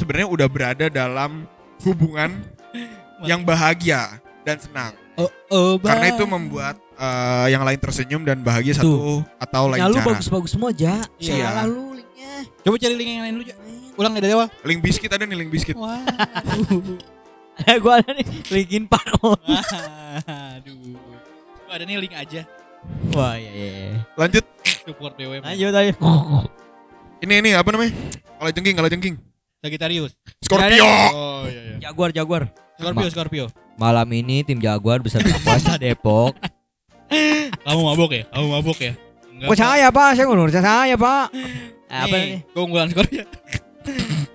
sebenarnya udah berada dalam hubungan yang bahagia dan senang. Oh, oh, Karena Bang. itu membuat eh, yang lain tersenyum dan bahagia satu atau lain Ya lu cara. bagus-bagus semua, Ja. Iya. Salah lu linknya. Coba cari link yang lain dulu, Ja. Ulang dari awal. Link biscuit ada nih link biscuit. Wah. gua ada nih linkin park. Aduh. Gua ada nih link aja. Wah, iya iya. iya. Lanjut. Support BWM. Lanjut ayo. Ini ini apa namanya? Kalau jengking, kalau jengking. Sagittarius. Scorpio. Oh iya iya. Jaguar, Jaguar. Scorpio, Scorpio. Malam ini tim Jaguar beserta Puasa Depok Kamu mabok ya? Kamu mabok ya? Enggak, Kok saya pak? Saya ngurus saya pak. Apa Nih, nih? keunggulan Scorpio.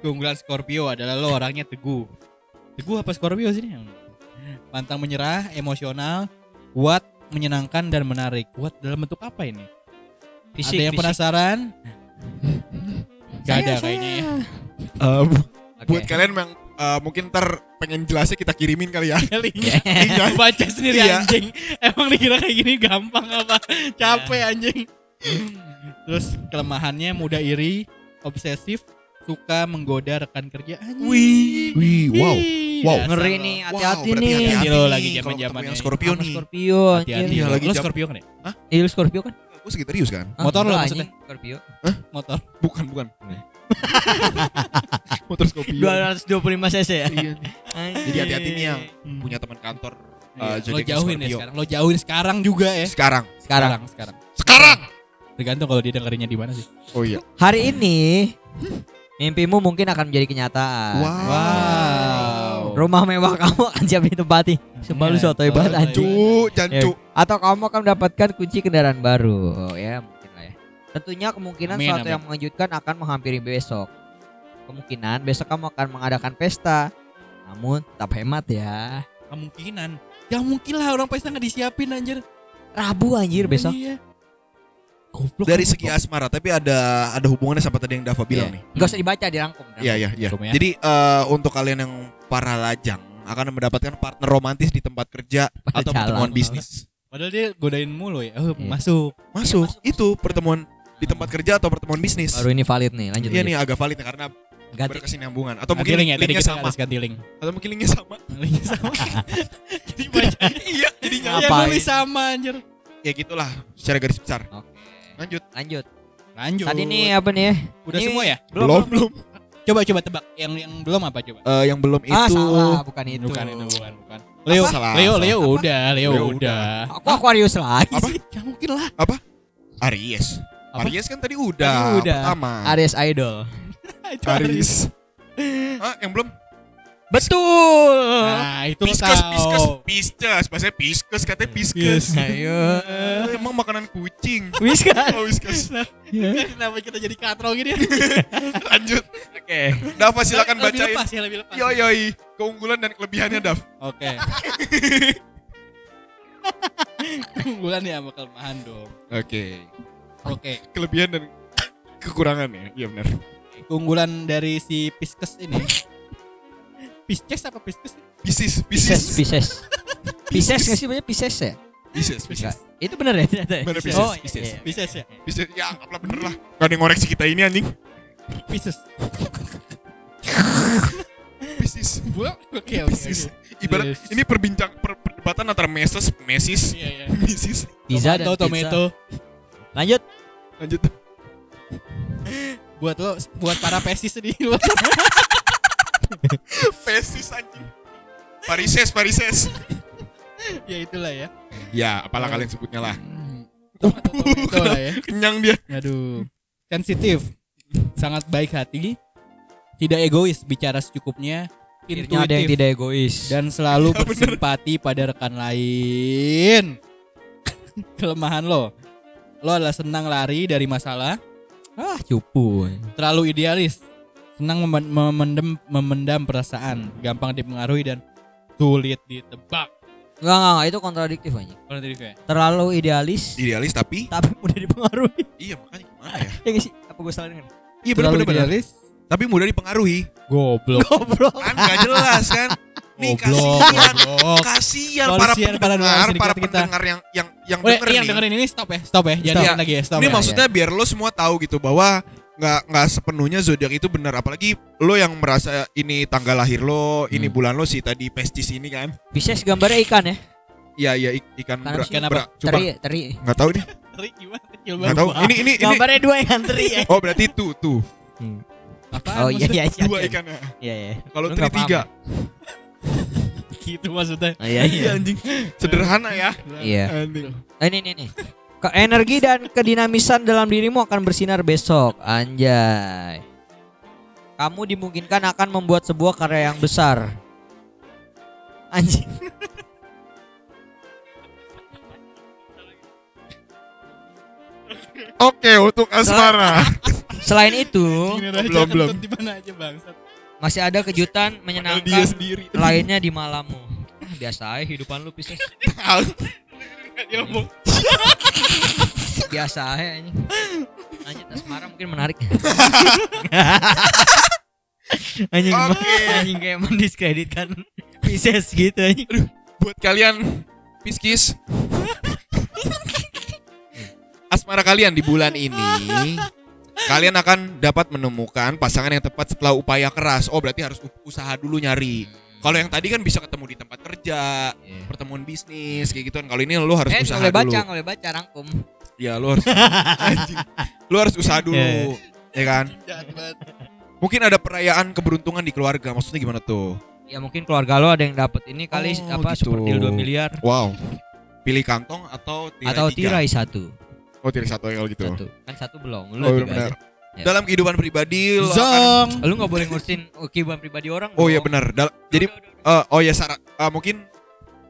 keunggulan Scorpio adalah lo orangnya teguh. Teguh apa Scorpio sih? ini? Pantang menyerah, emosional, kuat, menyenangkan dan menarik. Kuat dalam bentuk apa ini? Fisik, ada yang fisik. penasaran? Gak ada Saya, kayaknya ya. Bu- Oke. buat kalian yang eh, mungkin ntar pengen jelasnya kita kirimin kali ya. Iya. baca sendiri Iya. anjing. Emang dikira kayak gini gampang apa? Capek anjing. Terus kelemahannya mudah iri, obsesif, suka menggoda rekan kerja. Anjing. Wih, wih, wow. Ih, Wow. dasar Ngeri lo. nih, Wow, hati-hati berarti nih. hati-hati Lo lagi ketemu yang Scorpio nih. Scorpio. Hati-hati. Iya, lagi Lo jam- Scorpio kan ya? Iya, lu Scorpio kan? Gue Sagittarius kan? Ah, Motor lo maksudnya? Scorpio. Motor. Bukan, bukan. Motor Scorpio. 225 cc ya. Iya. Jadi hati-hati nih yang Hmm. punya teman kantor Iya, eh, lo jauhin ya sekarang. Lo jauhin sekarang juga ya. Sekarang. Sekarang sekarang. Sekarang. Tergantung kalau dia dengerinnya di mana sih. Oh iya. hari ini mimpimu mungkin akan menjadi kenyataan. Wow. Rumah mewah kamu akan siap ditempati. Iya, sotoy banget sotoy. anjing. Cu, jancu. Atau kamu akan mendapatkan kunci kendaraan baru. Oh ya, mungkin lah ya. Tentunya kemungkinan Amin, suatu amin. yang mengejutkan akan menghampiri besok. Kemungkinan besok kamu akan mengadakan pesta. Namun tetap hemat ya. Kemungkinan. Ya mungkin lah orang pesta nggak disiapin anjir. Rabu anjir besok. Iya. Goblok. Dari kamu. segi asmara, tapi ada ada hubungannya sama tadi yang Dava bilang Iya. nih. Enggak usah dibaca, dirangkum. Iya, iya, iya. Ya. Jadi eh, untuk kalian yang para lajang akan mendapatkan partner romantis di tempat kerja Pada atau jalan. pertemuan bisnis. Padahal dia godain mulu ya. Oh, Iya. masuk. Masuk. Itu pertemuan di tempat kerja atau pertemuan bisnis. Baru ini valid nih, lanjut. Iya lanjut. nih agak valid ya, karena Ganti. berkesinambungan atau Ganti mungkin link ya, linknya kita sama ganti link. atau mungkin linknya sama. Linknya sama. Jadi baca. iya, Ya Ngapain? nulis sama anjir. ya gitulah secara garis besar. Oke. Lanjut. Lanjut. Lanjut. Tadi nih apa nih udah Ini- semua ya? Belum, belum. Coba coba tebak. Yang yang belum apa coba? Eh, yang belum Ah, itu salah, bukan itu. Bukan itu, bukan, bukan. Leo, Salah, Leo, salah. Leo udah, Leo Leo udah. Aku Aquarius lagi. Apa? sih. Ya mungkin lah. Aries. Apa? Aries kan tadi udah, Tadi udah. pertama. Aries Idol. Aries. Hah, yang belum? Betul. Nah, itu lo Pisces, tahu. pisces, pisces, bahasanya pisces, katanya pisces. Ayo. Emang makanan kucing. Whiskas. Oh, whiskas. Kenapa kita jadi katro gini ya? Lanjut. Oke. Dava silakan Lebih bacain. lepas ya, lebih lepas. Yo yoi, keunggulan dan kelebihannya Dav. Oke. Keunggulan ya sama kelemahan dong. Oke. Oke. Kelebihan dan kekurangan ya. Iya benar. Keunggulan dari si Pisces ini. Pisces apa Pisces? Pisces, Pisces, Pisces. Pisces. Pisces nggak sih banyak Pisces ya? Pisces, Pisces. Itu bener ya ternyata. ya? Bener, Pisces, Oh, Pisces. iya. Pisces ya. Pisces. Ya, apalah bener lah. Gak ada ngoreksi kita ini anjing. Pisces. Pisces. Gua oke oke. Pisces. Ibarat Yes. ini perbincang per- perdebatan antara Meses, Mesis, Iya iya. Misis. Pizza dan Tomato. Lanjut. Lanjut. Buat lo, buat para pesis di luar. Pesis anjing. Parises, Parises. ya itulah ya. Ya, apalah kalian sebutnya lah. Tomato lah ya. Kenyang dia. Aduh. Sensitif. Sangat baik hati. Tidak egois, bicara secukupnya. Akhirnya ada yang Intuitif. tidak egois. dan selalu Ya, bener. bersimpati pada rekan lain. Kelemahan lo, lo adalah senang lari dari masalah, ah, cupu. terlalu idealis, senang mem- memendam memendam perasaan, gampang dipengaruhi dan sulit ditebak. Enggak, enggak, enggak, itu kontradiktif aja. Tadi kayak Terlalu idealis, Idealis tapi tapi mudah dipengaruhi. iya makanya gimana ya? ya sih? Apa gue salah dengar? Iya terlalu benar benar. idealis, Tapi mudah dipengaruhi. goblok, Goblok. Kan gak jelas kan? Nih goblok, kasihan, goblok. kasihan para kasihan para pendengar, pendengar para pendengar yang yang yang Udah, denger yang dengerin ini stop ya, stop ya, jangan Stop. dengerin lagi ya, stop Ini ya. maksudnya biar lo semua tahu gitu bahwa nggak nggak sepenuhnya zodiak itu benar apalagi lo yang merasa ini tanggal lahir lo ini Hmm. bulan lo sih tadi pestis ini kan Pisces gambarnya ikan ya? iya iya ik- ikan Karena Ikan apa? coba Teri, teri. nggak tahu nih Teri gimana? Kecil nggak tahu ini ini ini Gambarnya dua ikan teri ya? oh berarti tuh tuh Apaan Oh iya iya iya. dua ikannya Iya iya. kalau paham tiga Gitu maksudnya. Oh, iya iya. anjing sederhana ya Iya. anjing Eh, Ini nih nih. Ke energi dan kedinamisan dalam dirimu akan bersinar besok. Anjay. Kamu dimungkinkan akan membuat sebuah karya yang besar. Anjing. Oke, untuk asmara. Selain itu, belum, belum. Di mana aja bangsat. masih ada kejutan dia menyenangkan sendiri. lainnya di malammu. Biasa aja hidupan lu Pisces. Biasa aja anjing. Lanjut asmara mungkin menarik. anjing Oke. anjing kayak mendiskreditkan Pisces gitu anjing. buat kalian Piskis asmara kalian di bulan ini kalian akan dapat menemukan pasangan yang tepat setelah upaya keras oh berarti harus usaha dulu nyari kalau yang tadi kan bisa ketemu di tempat kerja Iya. pertemuan bisnis kayak gitu kan kalau ini lu harus Eh, usaha boleh baca, dulu nggak boleh baca rangkum. Ya lu harus lu harus usaha dulu Iya. ya kan mungkin ada perayaan keberuntungan di keluarga maksudnya gimana tuh Ya mungkin keluarga lo ada yang dapat ini kali Oh, apa gitu. seperti 2 miliar wow pilih kantong atau tirai atau tiga? tirai satu. oh tirai satu ya kalau gitu Satu. Kan satu belum. Lu Oh, juga benar. Ya. Dalam kehidupan pribadi lo akan Zong. Lu nggak boleh ngurusin oh, kehidupan pribadi orang. Oh iya benar. Dal- jadi Udah, udah, udah. eh, oh ya Sarah eh, mungkin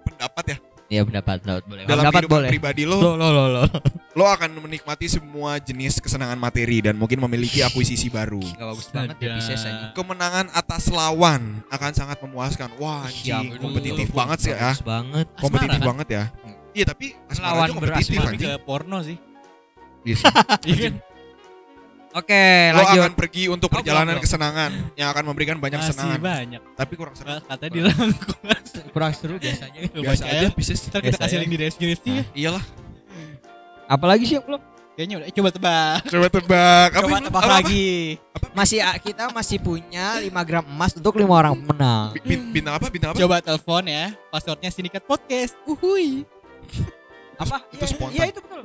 pendapat ya. Iya pendapat, pendapat boleh. Dalam pendapat boleh. pribadi lo Lo lo lo lo. lo akan menikmati semua jenis kesenangan materi dan mungkin memiliki akuisisi baru. Gak bagus banget ya. Pisces anjing. Kemenangan atas lawan akan sangat memuaskan. Wah, anjing, Siap. kompetitif banget sih ya. bagus banget. Kompetitif Asmara, kan? banget ya. Hmm. Iya, tapi asmara Lawan aja kompetitif berasmara anjing. ke porno sih. Iya sih. Oke, Lo lanjut. akan pergi untuk Oh, perjalanan belum, kesenangan yang akan memberikan banyak Masih kesenangan. banyak. Tapi kurang seru. Katanya dirangkum. Kurang seru biasanya. Biasa aja, Pisces. Ntar kita kasih link di deskripsi ya. Iyalah. Apalagi sih belum? Kayaknya udah. Eh, coba tebak. Coba tebak. Apa Coba ini? tebak lagi. Masih ah, kita masih punya 5 gram emas untuk lima orang pemenang. Bi- bin- Bintang apa? Bintang apa? Coba telepon ya. Passwordnya sindikat podcast. Uhuy. Apa? itu Iya, spontan. Iya itu betul.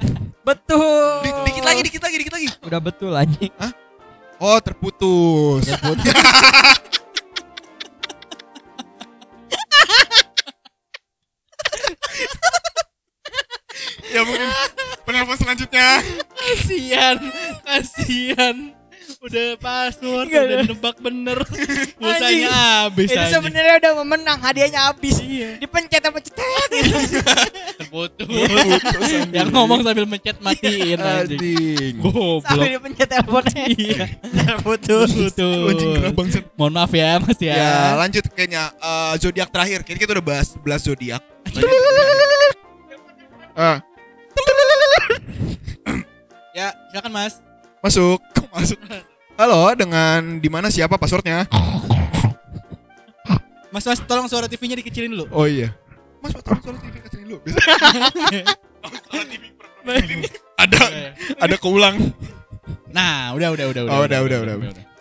betul. Di- dikit lagi, dikit lagi, dikit lagi. Udah betul anjing. Oh, terputus. ya mungkin penelpon selanjutnya. Kasian. Kasian. Udah password, Enggak, udah nebak bener. Pulsanya habis Itu sebenarnya udah memenang, hadiahnya habis. Iya. Dipencet apa cetet. Terputus. Yang ngomong sambil mencet matiin anjing. Anjing. Goblok. Sampai dipencet teleponnya. Iya. Putus. bangsat. Mohon maaf ya Mas ya. Ya, lanjut kayaknya eh, zodiak terakhir. Kayaknya kita udah bahas 11 zodiak. Ah, Ya, silakan Mas. masuk. Masuk? Halo, dengan di mana siapa passwordnya? Mas Mas tolong suara TV-nya dikecilin dulu. Oh iya. Mas, Pak, tolong suara TV kecilin dulu. TV ada ada keulang. Nah, udah udah udah Oh, udah, udah, udah.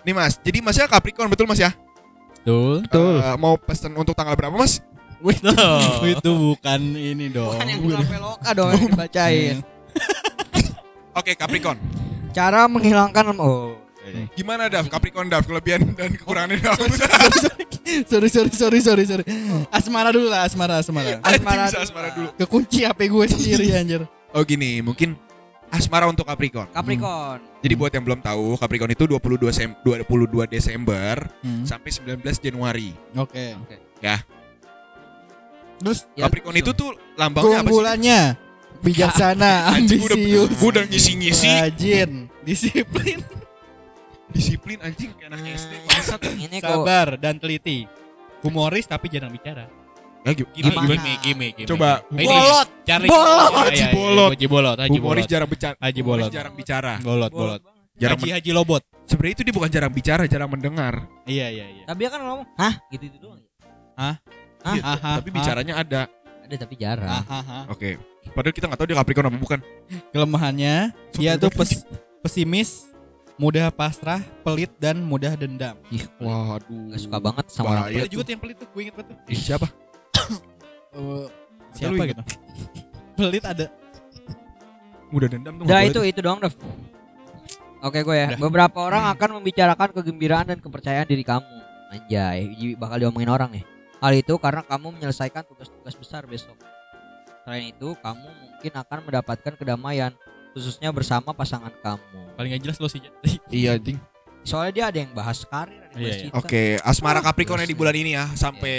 Nih Mas, jadi Masnya Capricorn betul Mas ya? Betul. Eh, mau pesen untuk tanggal berapa Mas? Itu, itu bukan ini dong. Bukan yang peloka dong yang dibacain. Oke, Capricorn. Cara menghilangkan oh. Gimana Dav? Capricorn Dav, kelebihan dan kekurangannya Dav. sorry sorry sorry sorry sorry. Asmara dulu lah, asmara asmara. Asmara dulu asmara dulu. Kekunci HP gue sendiri anjir. Oh gini, mungkin asmara untuk Capricorn. Capricorn. Jadi buat yang belum tahu, Capricorn itu 22 Sem 22 Desember Hmm. sampai 19 Januari. Oke. Ya. Terus Ya, Capricorn itu tuh lambangnya apa sih? keunggulannya bijaksana, Anjing, gua udah, ambisius, udah ngisi-ngisi rajin, disiplin, disiplin anjing kayak anak SD. Bangsat. Ini kok sabar dan teliti. Humoris tapi jarang bicara. Ya, gi- Gini, Gimana? gini, gini, gini. Coba, bolot. Cari Bolot. Iya, iya, Haji iya, bolot. Haji bolot, Haji Humoris bolot. jarang bicara. Haji bolot. jarang bicara. Bolot, bolot. Jarang Haji Haji Lobot. Sebenarnya itu dia bukan jarang bicara, jarang mendengar. Iya, iya, iya. Tapi dia kan ngomong, "Hah?" gitu itu doang. Gitu. Aha, Tapi bicaranya ada. Ada tapi jarang. Oke. Padahal kita nggak tahu dia Capricorn apa bukan. Kelemahannya dia tuh pes- pesimis, mudah pasrah, pelit dan mudah dendam. Ih, Waduh. Gak suka banget sama orang Bahaya Ada juga tuh yang pelit tuh, gue inget banget tuh. Ih, siapa? Eh, Siapa gitu? pelit ada. Mudah dendam tuh. Udah itu itu dong, Dev. Oke gue ya. Udah. Beberapa orang akan membicarakan kegembiraan dan kepercayaan diri kamu. Anjay, bakal diomongin orang nih. Hal itu karena kamu menyelesaikan tugas-tugas besar besok. Selain itu, kamu mungkin akan mendapatkan kedamaian khususnya bersama pasangan kamu. Paling gak jelas lo sih. Iya, ding. Soalnya dia ada yang bahas karir, ada yang Iya, bahas iya. cinta. Oke, asmara Oh, Capricorn di jelas bulan ini ya sampai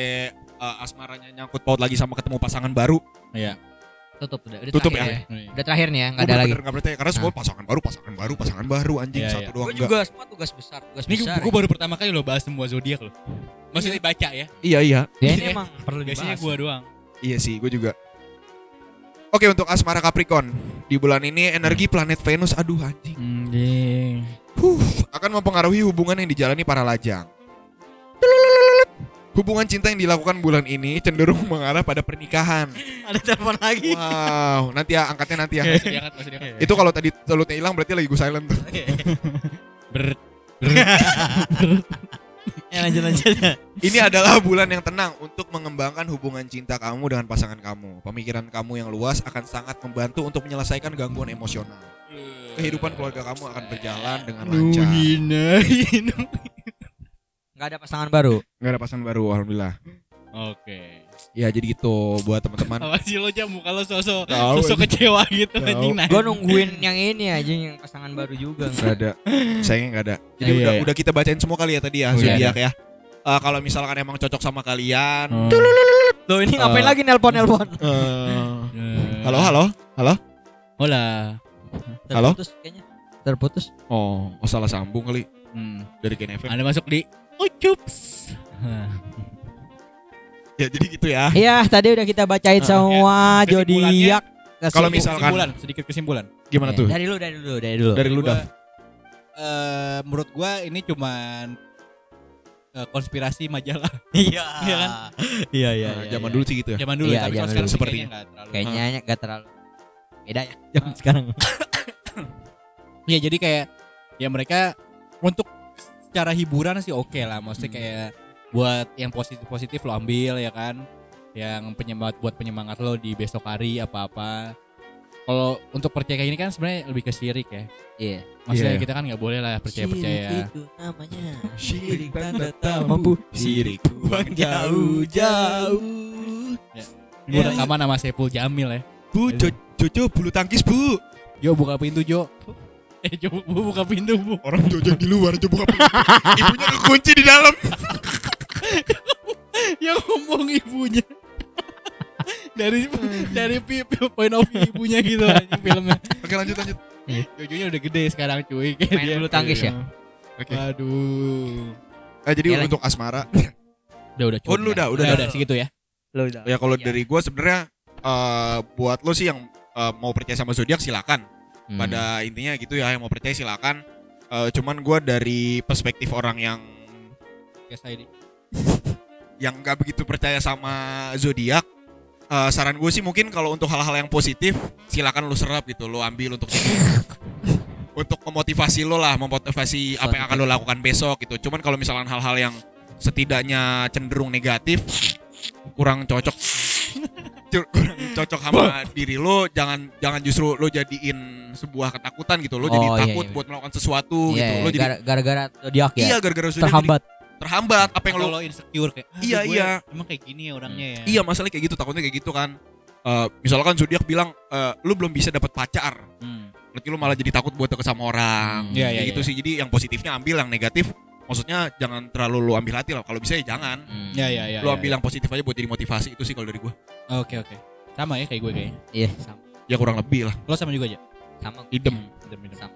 uh, asmaranya nyangkut paut lagi sama ketemu pasangan baru. Iya. tutup udah. udah Tutup terakhir ya? Udah terakhir nih ya, Gue nggak ada lagi. nggak percaya karena semua pasangan baru, pasangan baru, pasangan baru anjing Iya, satu iya. doang Gue enggak. juga semua tugas besar, tugas Ini besar. gue baru pertama kali lo bahas semua zodiak lo. Maksudnya baca ya. Iya iya. Ya ini Biasanya- emang perlu Biasanya dibahas. gue doang. Iya sih, gue juga. Oke untuk asmara Capricorn di bulan ini energi planet Venus, aduh anjing, Anjing. huh, akan mempengaruhi hubungan yang dijalani para lajang. Hubungan cinta yang dilakukan bulan ini cenderung mengarah pada pernikahan. Ada telepon lagi. Wow, nanti ya angkatnya nanti ya. Masih diangkat, masih diangkat. Itu kalau tadi telutnya hilang berarti lagi gue silent tuh. Ber Ya lanjut lanjut. Ini adalah bulan yang tenang untuk mengembangkan hubungan cinta kamu dengan pasangan kamu. Pemikiran kamu yang luas akan sangat membantu untuk menyelesaikan gangguan emosional. Kehidupan keluarga kamu akan berjalan dengan lancar. Enggak ada pasangan baru. Gak ada pasangan baru, alhamdulillah. Oke. Ya jadi gitu buat teman-teman. Apa sih lo jam muka lo sosok sosok kecewa gitu anjing nah. Gue nungguin yang ini aja yang pasangan baru juga. Gak ada. Sayangnya gak ada. Jadi Iya, udah iya. udah kita bacain semua kali ya tadi ya Oh, iya, zodiak ya. Eh, kalau misalkan emang cocok sama kalian. Oh. Loh ini ngapain Eh. lagi nelpon nelpon? eh, halo halo halo. Hola. Halo? Terputus kayaknya. Terputus. Oh, oh salah sambung kali Hmm. dari Ken FM. Anda masuk di Ucups. Ya jadi gitu ya. Iya, tadi udah kita bacain Ah, semua ya. Zodiak. Kalau Kesimpulan. misalkan- kesimpulan, sedikit kesimpulan. Gimana Eh, tuh? Dari lu, dari lu, dari lu. Dari lu dah. eh, menurut gua ini cuman eh, konspirasi majalah Iya. Iya kan? Iya, iya, Nah, iya. zaman iya. dulu sih gitu ya. zaman dulu Iya, tapi zaman sekarang Sepertinya. kayaknya nggak terlalu. Kayaknya gak terlalu beda ya zaman sekarang. Iya jadi kayak ya mereka untuk secara hiburan sih oke lah, maksudnya Hmm. kayak buat yang positif positif lo ambil ya kan, yang penyemangat buat penyemangat lo di besok hari apa-apa. Kalau untuk percaya kayak gini kan sebenarnya lebih ke syirik ya. Iya. Maksudnya Iya. kita kan nggak boleh lah percaya percaya. itu namanya Syirik tanda tak tak mampu Sirik buang jauh-jauh. Ini yeah. rekaman sama Sepul Jamil ya. Bu, Jo- Jojo bulu tangkis bu. Jo buka pintu Jo. Eh Jo bu, buka pintu bu. Orang Jojo di luar, Jo buka pintu. Ibunya kekunci di dalam. Yang ngomong ibunya. dari dari pi- pi- point of view ibunya gitu anjing filmnya. Oke lanjut lanjut. Jojonya udah gede sekarang cuy. Kayak Main dia. bulu tangkis ya? Oke. Aduh. Eh, jadi Ya, untuk asmara, Udah udah Oh, lu udah, udah. udah, udah segitu ya. Lo udah. ya kalau Iya. dari gue sebenarnya eh, buat lo sih yang eh, mau percaya sama zodiak silakan. Hmm. Pada intinya gitu ya, yang mau percaya silakan. Eh, cuman gue dari perspektif orang yang Kayak saya di. Yang nggak begitu percaya sama zodiak eh, saran gue sih mungkin kalau untuk hal-hal yang positif silakan lu serap gitu lo ambil untuk untuk memotivasi lo lah memotivasi apa yang akan lo lakukan besok gitu. Cuman kalau misalkan hal-hal yang setidaknya cenderung negatif kurang cocok kurang cocok sama diri lo jangan jangan justru lo jadiin sebuah ketakutan gitu. Lo jadi Oh, iya, takut iya. buat melakukan sesuatu gitu. Iya, lo jadi gara- gara-gara zodiak ya. iya gara-gara zodiak jadi terhambat. apa yang lo insecure kayak "Ah, Iya, gue iya. Emang kayak gini ya orangnya ya. Iya masalahnya kayak gitu takutnya kayak gitu kan. Eh, misalkan zodiak bilang eh, lu belum bisa dapat pacar, Hmm. berarti lu malah jadi takut buat deket sama orang. Hmm, iya, Kayak iya, gitu iya. sih. Jadi yang positifnya ambil, yang negatif maksudnya jangan terlalu lu ambil hati lah. Kalau bisa ya jangan. Hmm. Ya ya ya. lu ya, ambil ya. yang positif aja buat jadi motivasi itu sih kalau dari gua. Oke oke. Sama ya kayak gue kayaknya. Iya, sama. Ya kurang lebih lah. Lo sama juga aja. Sama. Idem. Idem, idem. Sama.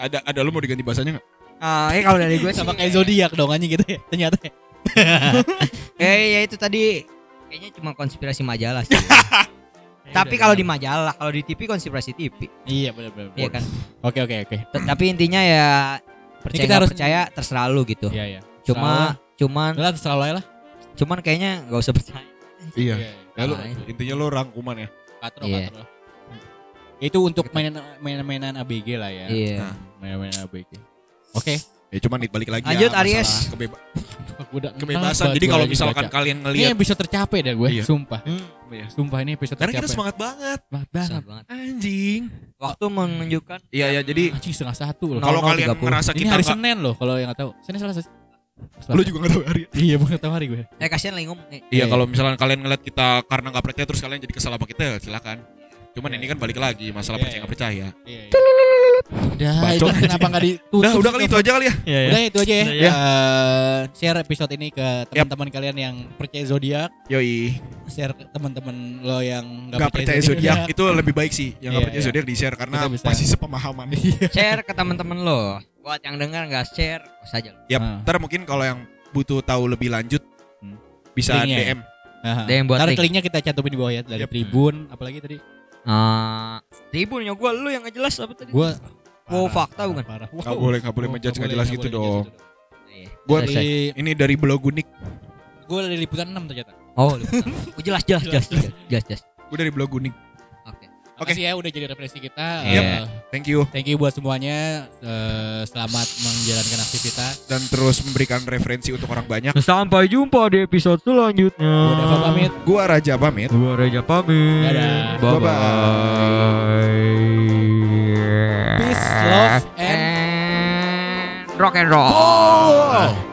Ada ada lu mau diganti bahasanya nggak? Ah, eh kalau dari gue Sama kayak zodiak dong anjing gitu ya. Ternyata. ya. Eh ya itu tadi kayaknya cuma konspirasi majalah sih. Tapi kalau di majalah, kalau di TV konspirasi TV. Iya benar benar. Iya kan. Oke oke oke. Tapi intinya ya percaya kita harus- percaya terserah lu gitu. Iya iya. Cuma cuman lah terserah ya lah. cuman kayaknya nggak usah percaya. Iya. Iya. Ya, lu, Ah, iya. intinya lu rangkuman ya. Katro Iya. katro. Itu untuk mainan mainan-mainan ABG lah ya. Iya. Nah. Mainan-mainan ABG. Oke. Ya cuman balik lagi Lanjut, ya, Aries. kebeba- kebebasan. Jadi kalau misalkan baca? kalian ini ngelihat episode tercapek dah gue, Iya. sumpah. Hmm, Sumpah ini episode karena kita semangat banget. Banget susah banget. banget. Anjing. Waktu menunjukkan Iya ya jadi Anjing setengah satu loh. kalau 00.30. kalian ngerasa ini kita hari nggak- Senin loh kalau yang nggak tahu. Senin Selasa. Selasa. lu juga nggak tahu hari Iya bukan tahu hari gue. eh kasihan lagi ngomong. Eh, Iya Iya. kalau misalnya kalian ngeliat kita karena nggak percaya terus kalian jadi kesal sama kita ya silakan. Cuman Iya. ini kan balik lagi masalah Iya, percaya iya. nggak percaya. Iya. iya. Udah, itu Bacot. kenapa nggak ditutup? Udah, udah kali itu aja kali ya. Iya, Udah itu aja ya. Udah ya. Eh, share episode ini ke teman-teman kalian yang percaya zodiak, Yoi. share ke teman-teman lo yang nggak Gak percaya zodiak itu lebih baik sih. Yang gak Iya, percaya iya. zodiak di share karena masih sepemahaman. Share ke teman-teman lo. Buat yang dengar nggak share, saja. Yap. Ah. Ntar mungkin kalau yang butuh tahu lebih lanjut Hmm. bisa Linknya ya? DM. Aha. Ada yang buat Ntar link. linknya kita cantumin di bawah ya dari Yap. Tribun, apalagi tadi? Ah, tribunnya gua lu yang nggak jelas apa tadi? Gua Wow, fakta bukan? Parah. Gak boleh, gak boleh menjudge nggak jelas gitu dong. Iya. Gua Selesai. Di, Ini dari blog unik. gue dari liputan 6 ternyata. Oh, oh, jelas jelas jelas jelas jelas. jelas. Gue dari blog unik. Oke. Makasih ya udah jadi referensi kita. Yap. Eh, Thank you thank you buat semuanya. Eh, selamat menjalankan aktivitas. dan terus memberikan referensi untuk orang banyak. Sampai jumpa di episode selanjutnya. Gue Dava pamit. Gua Raja pamit. Gua Reja pamit. Dadah. Bye Bye-bye. Peace, love, and and rock and roll. Oh.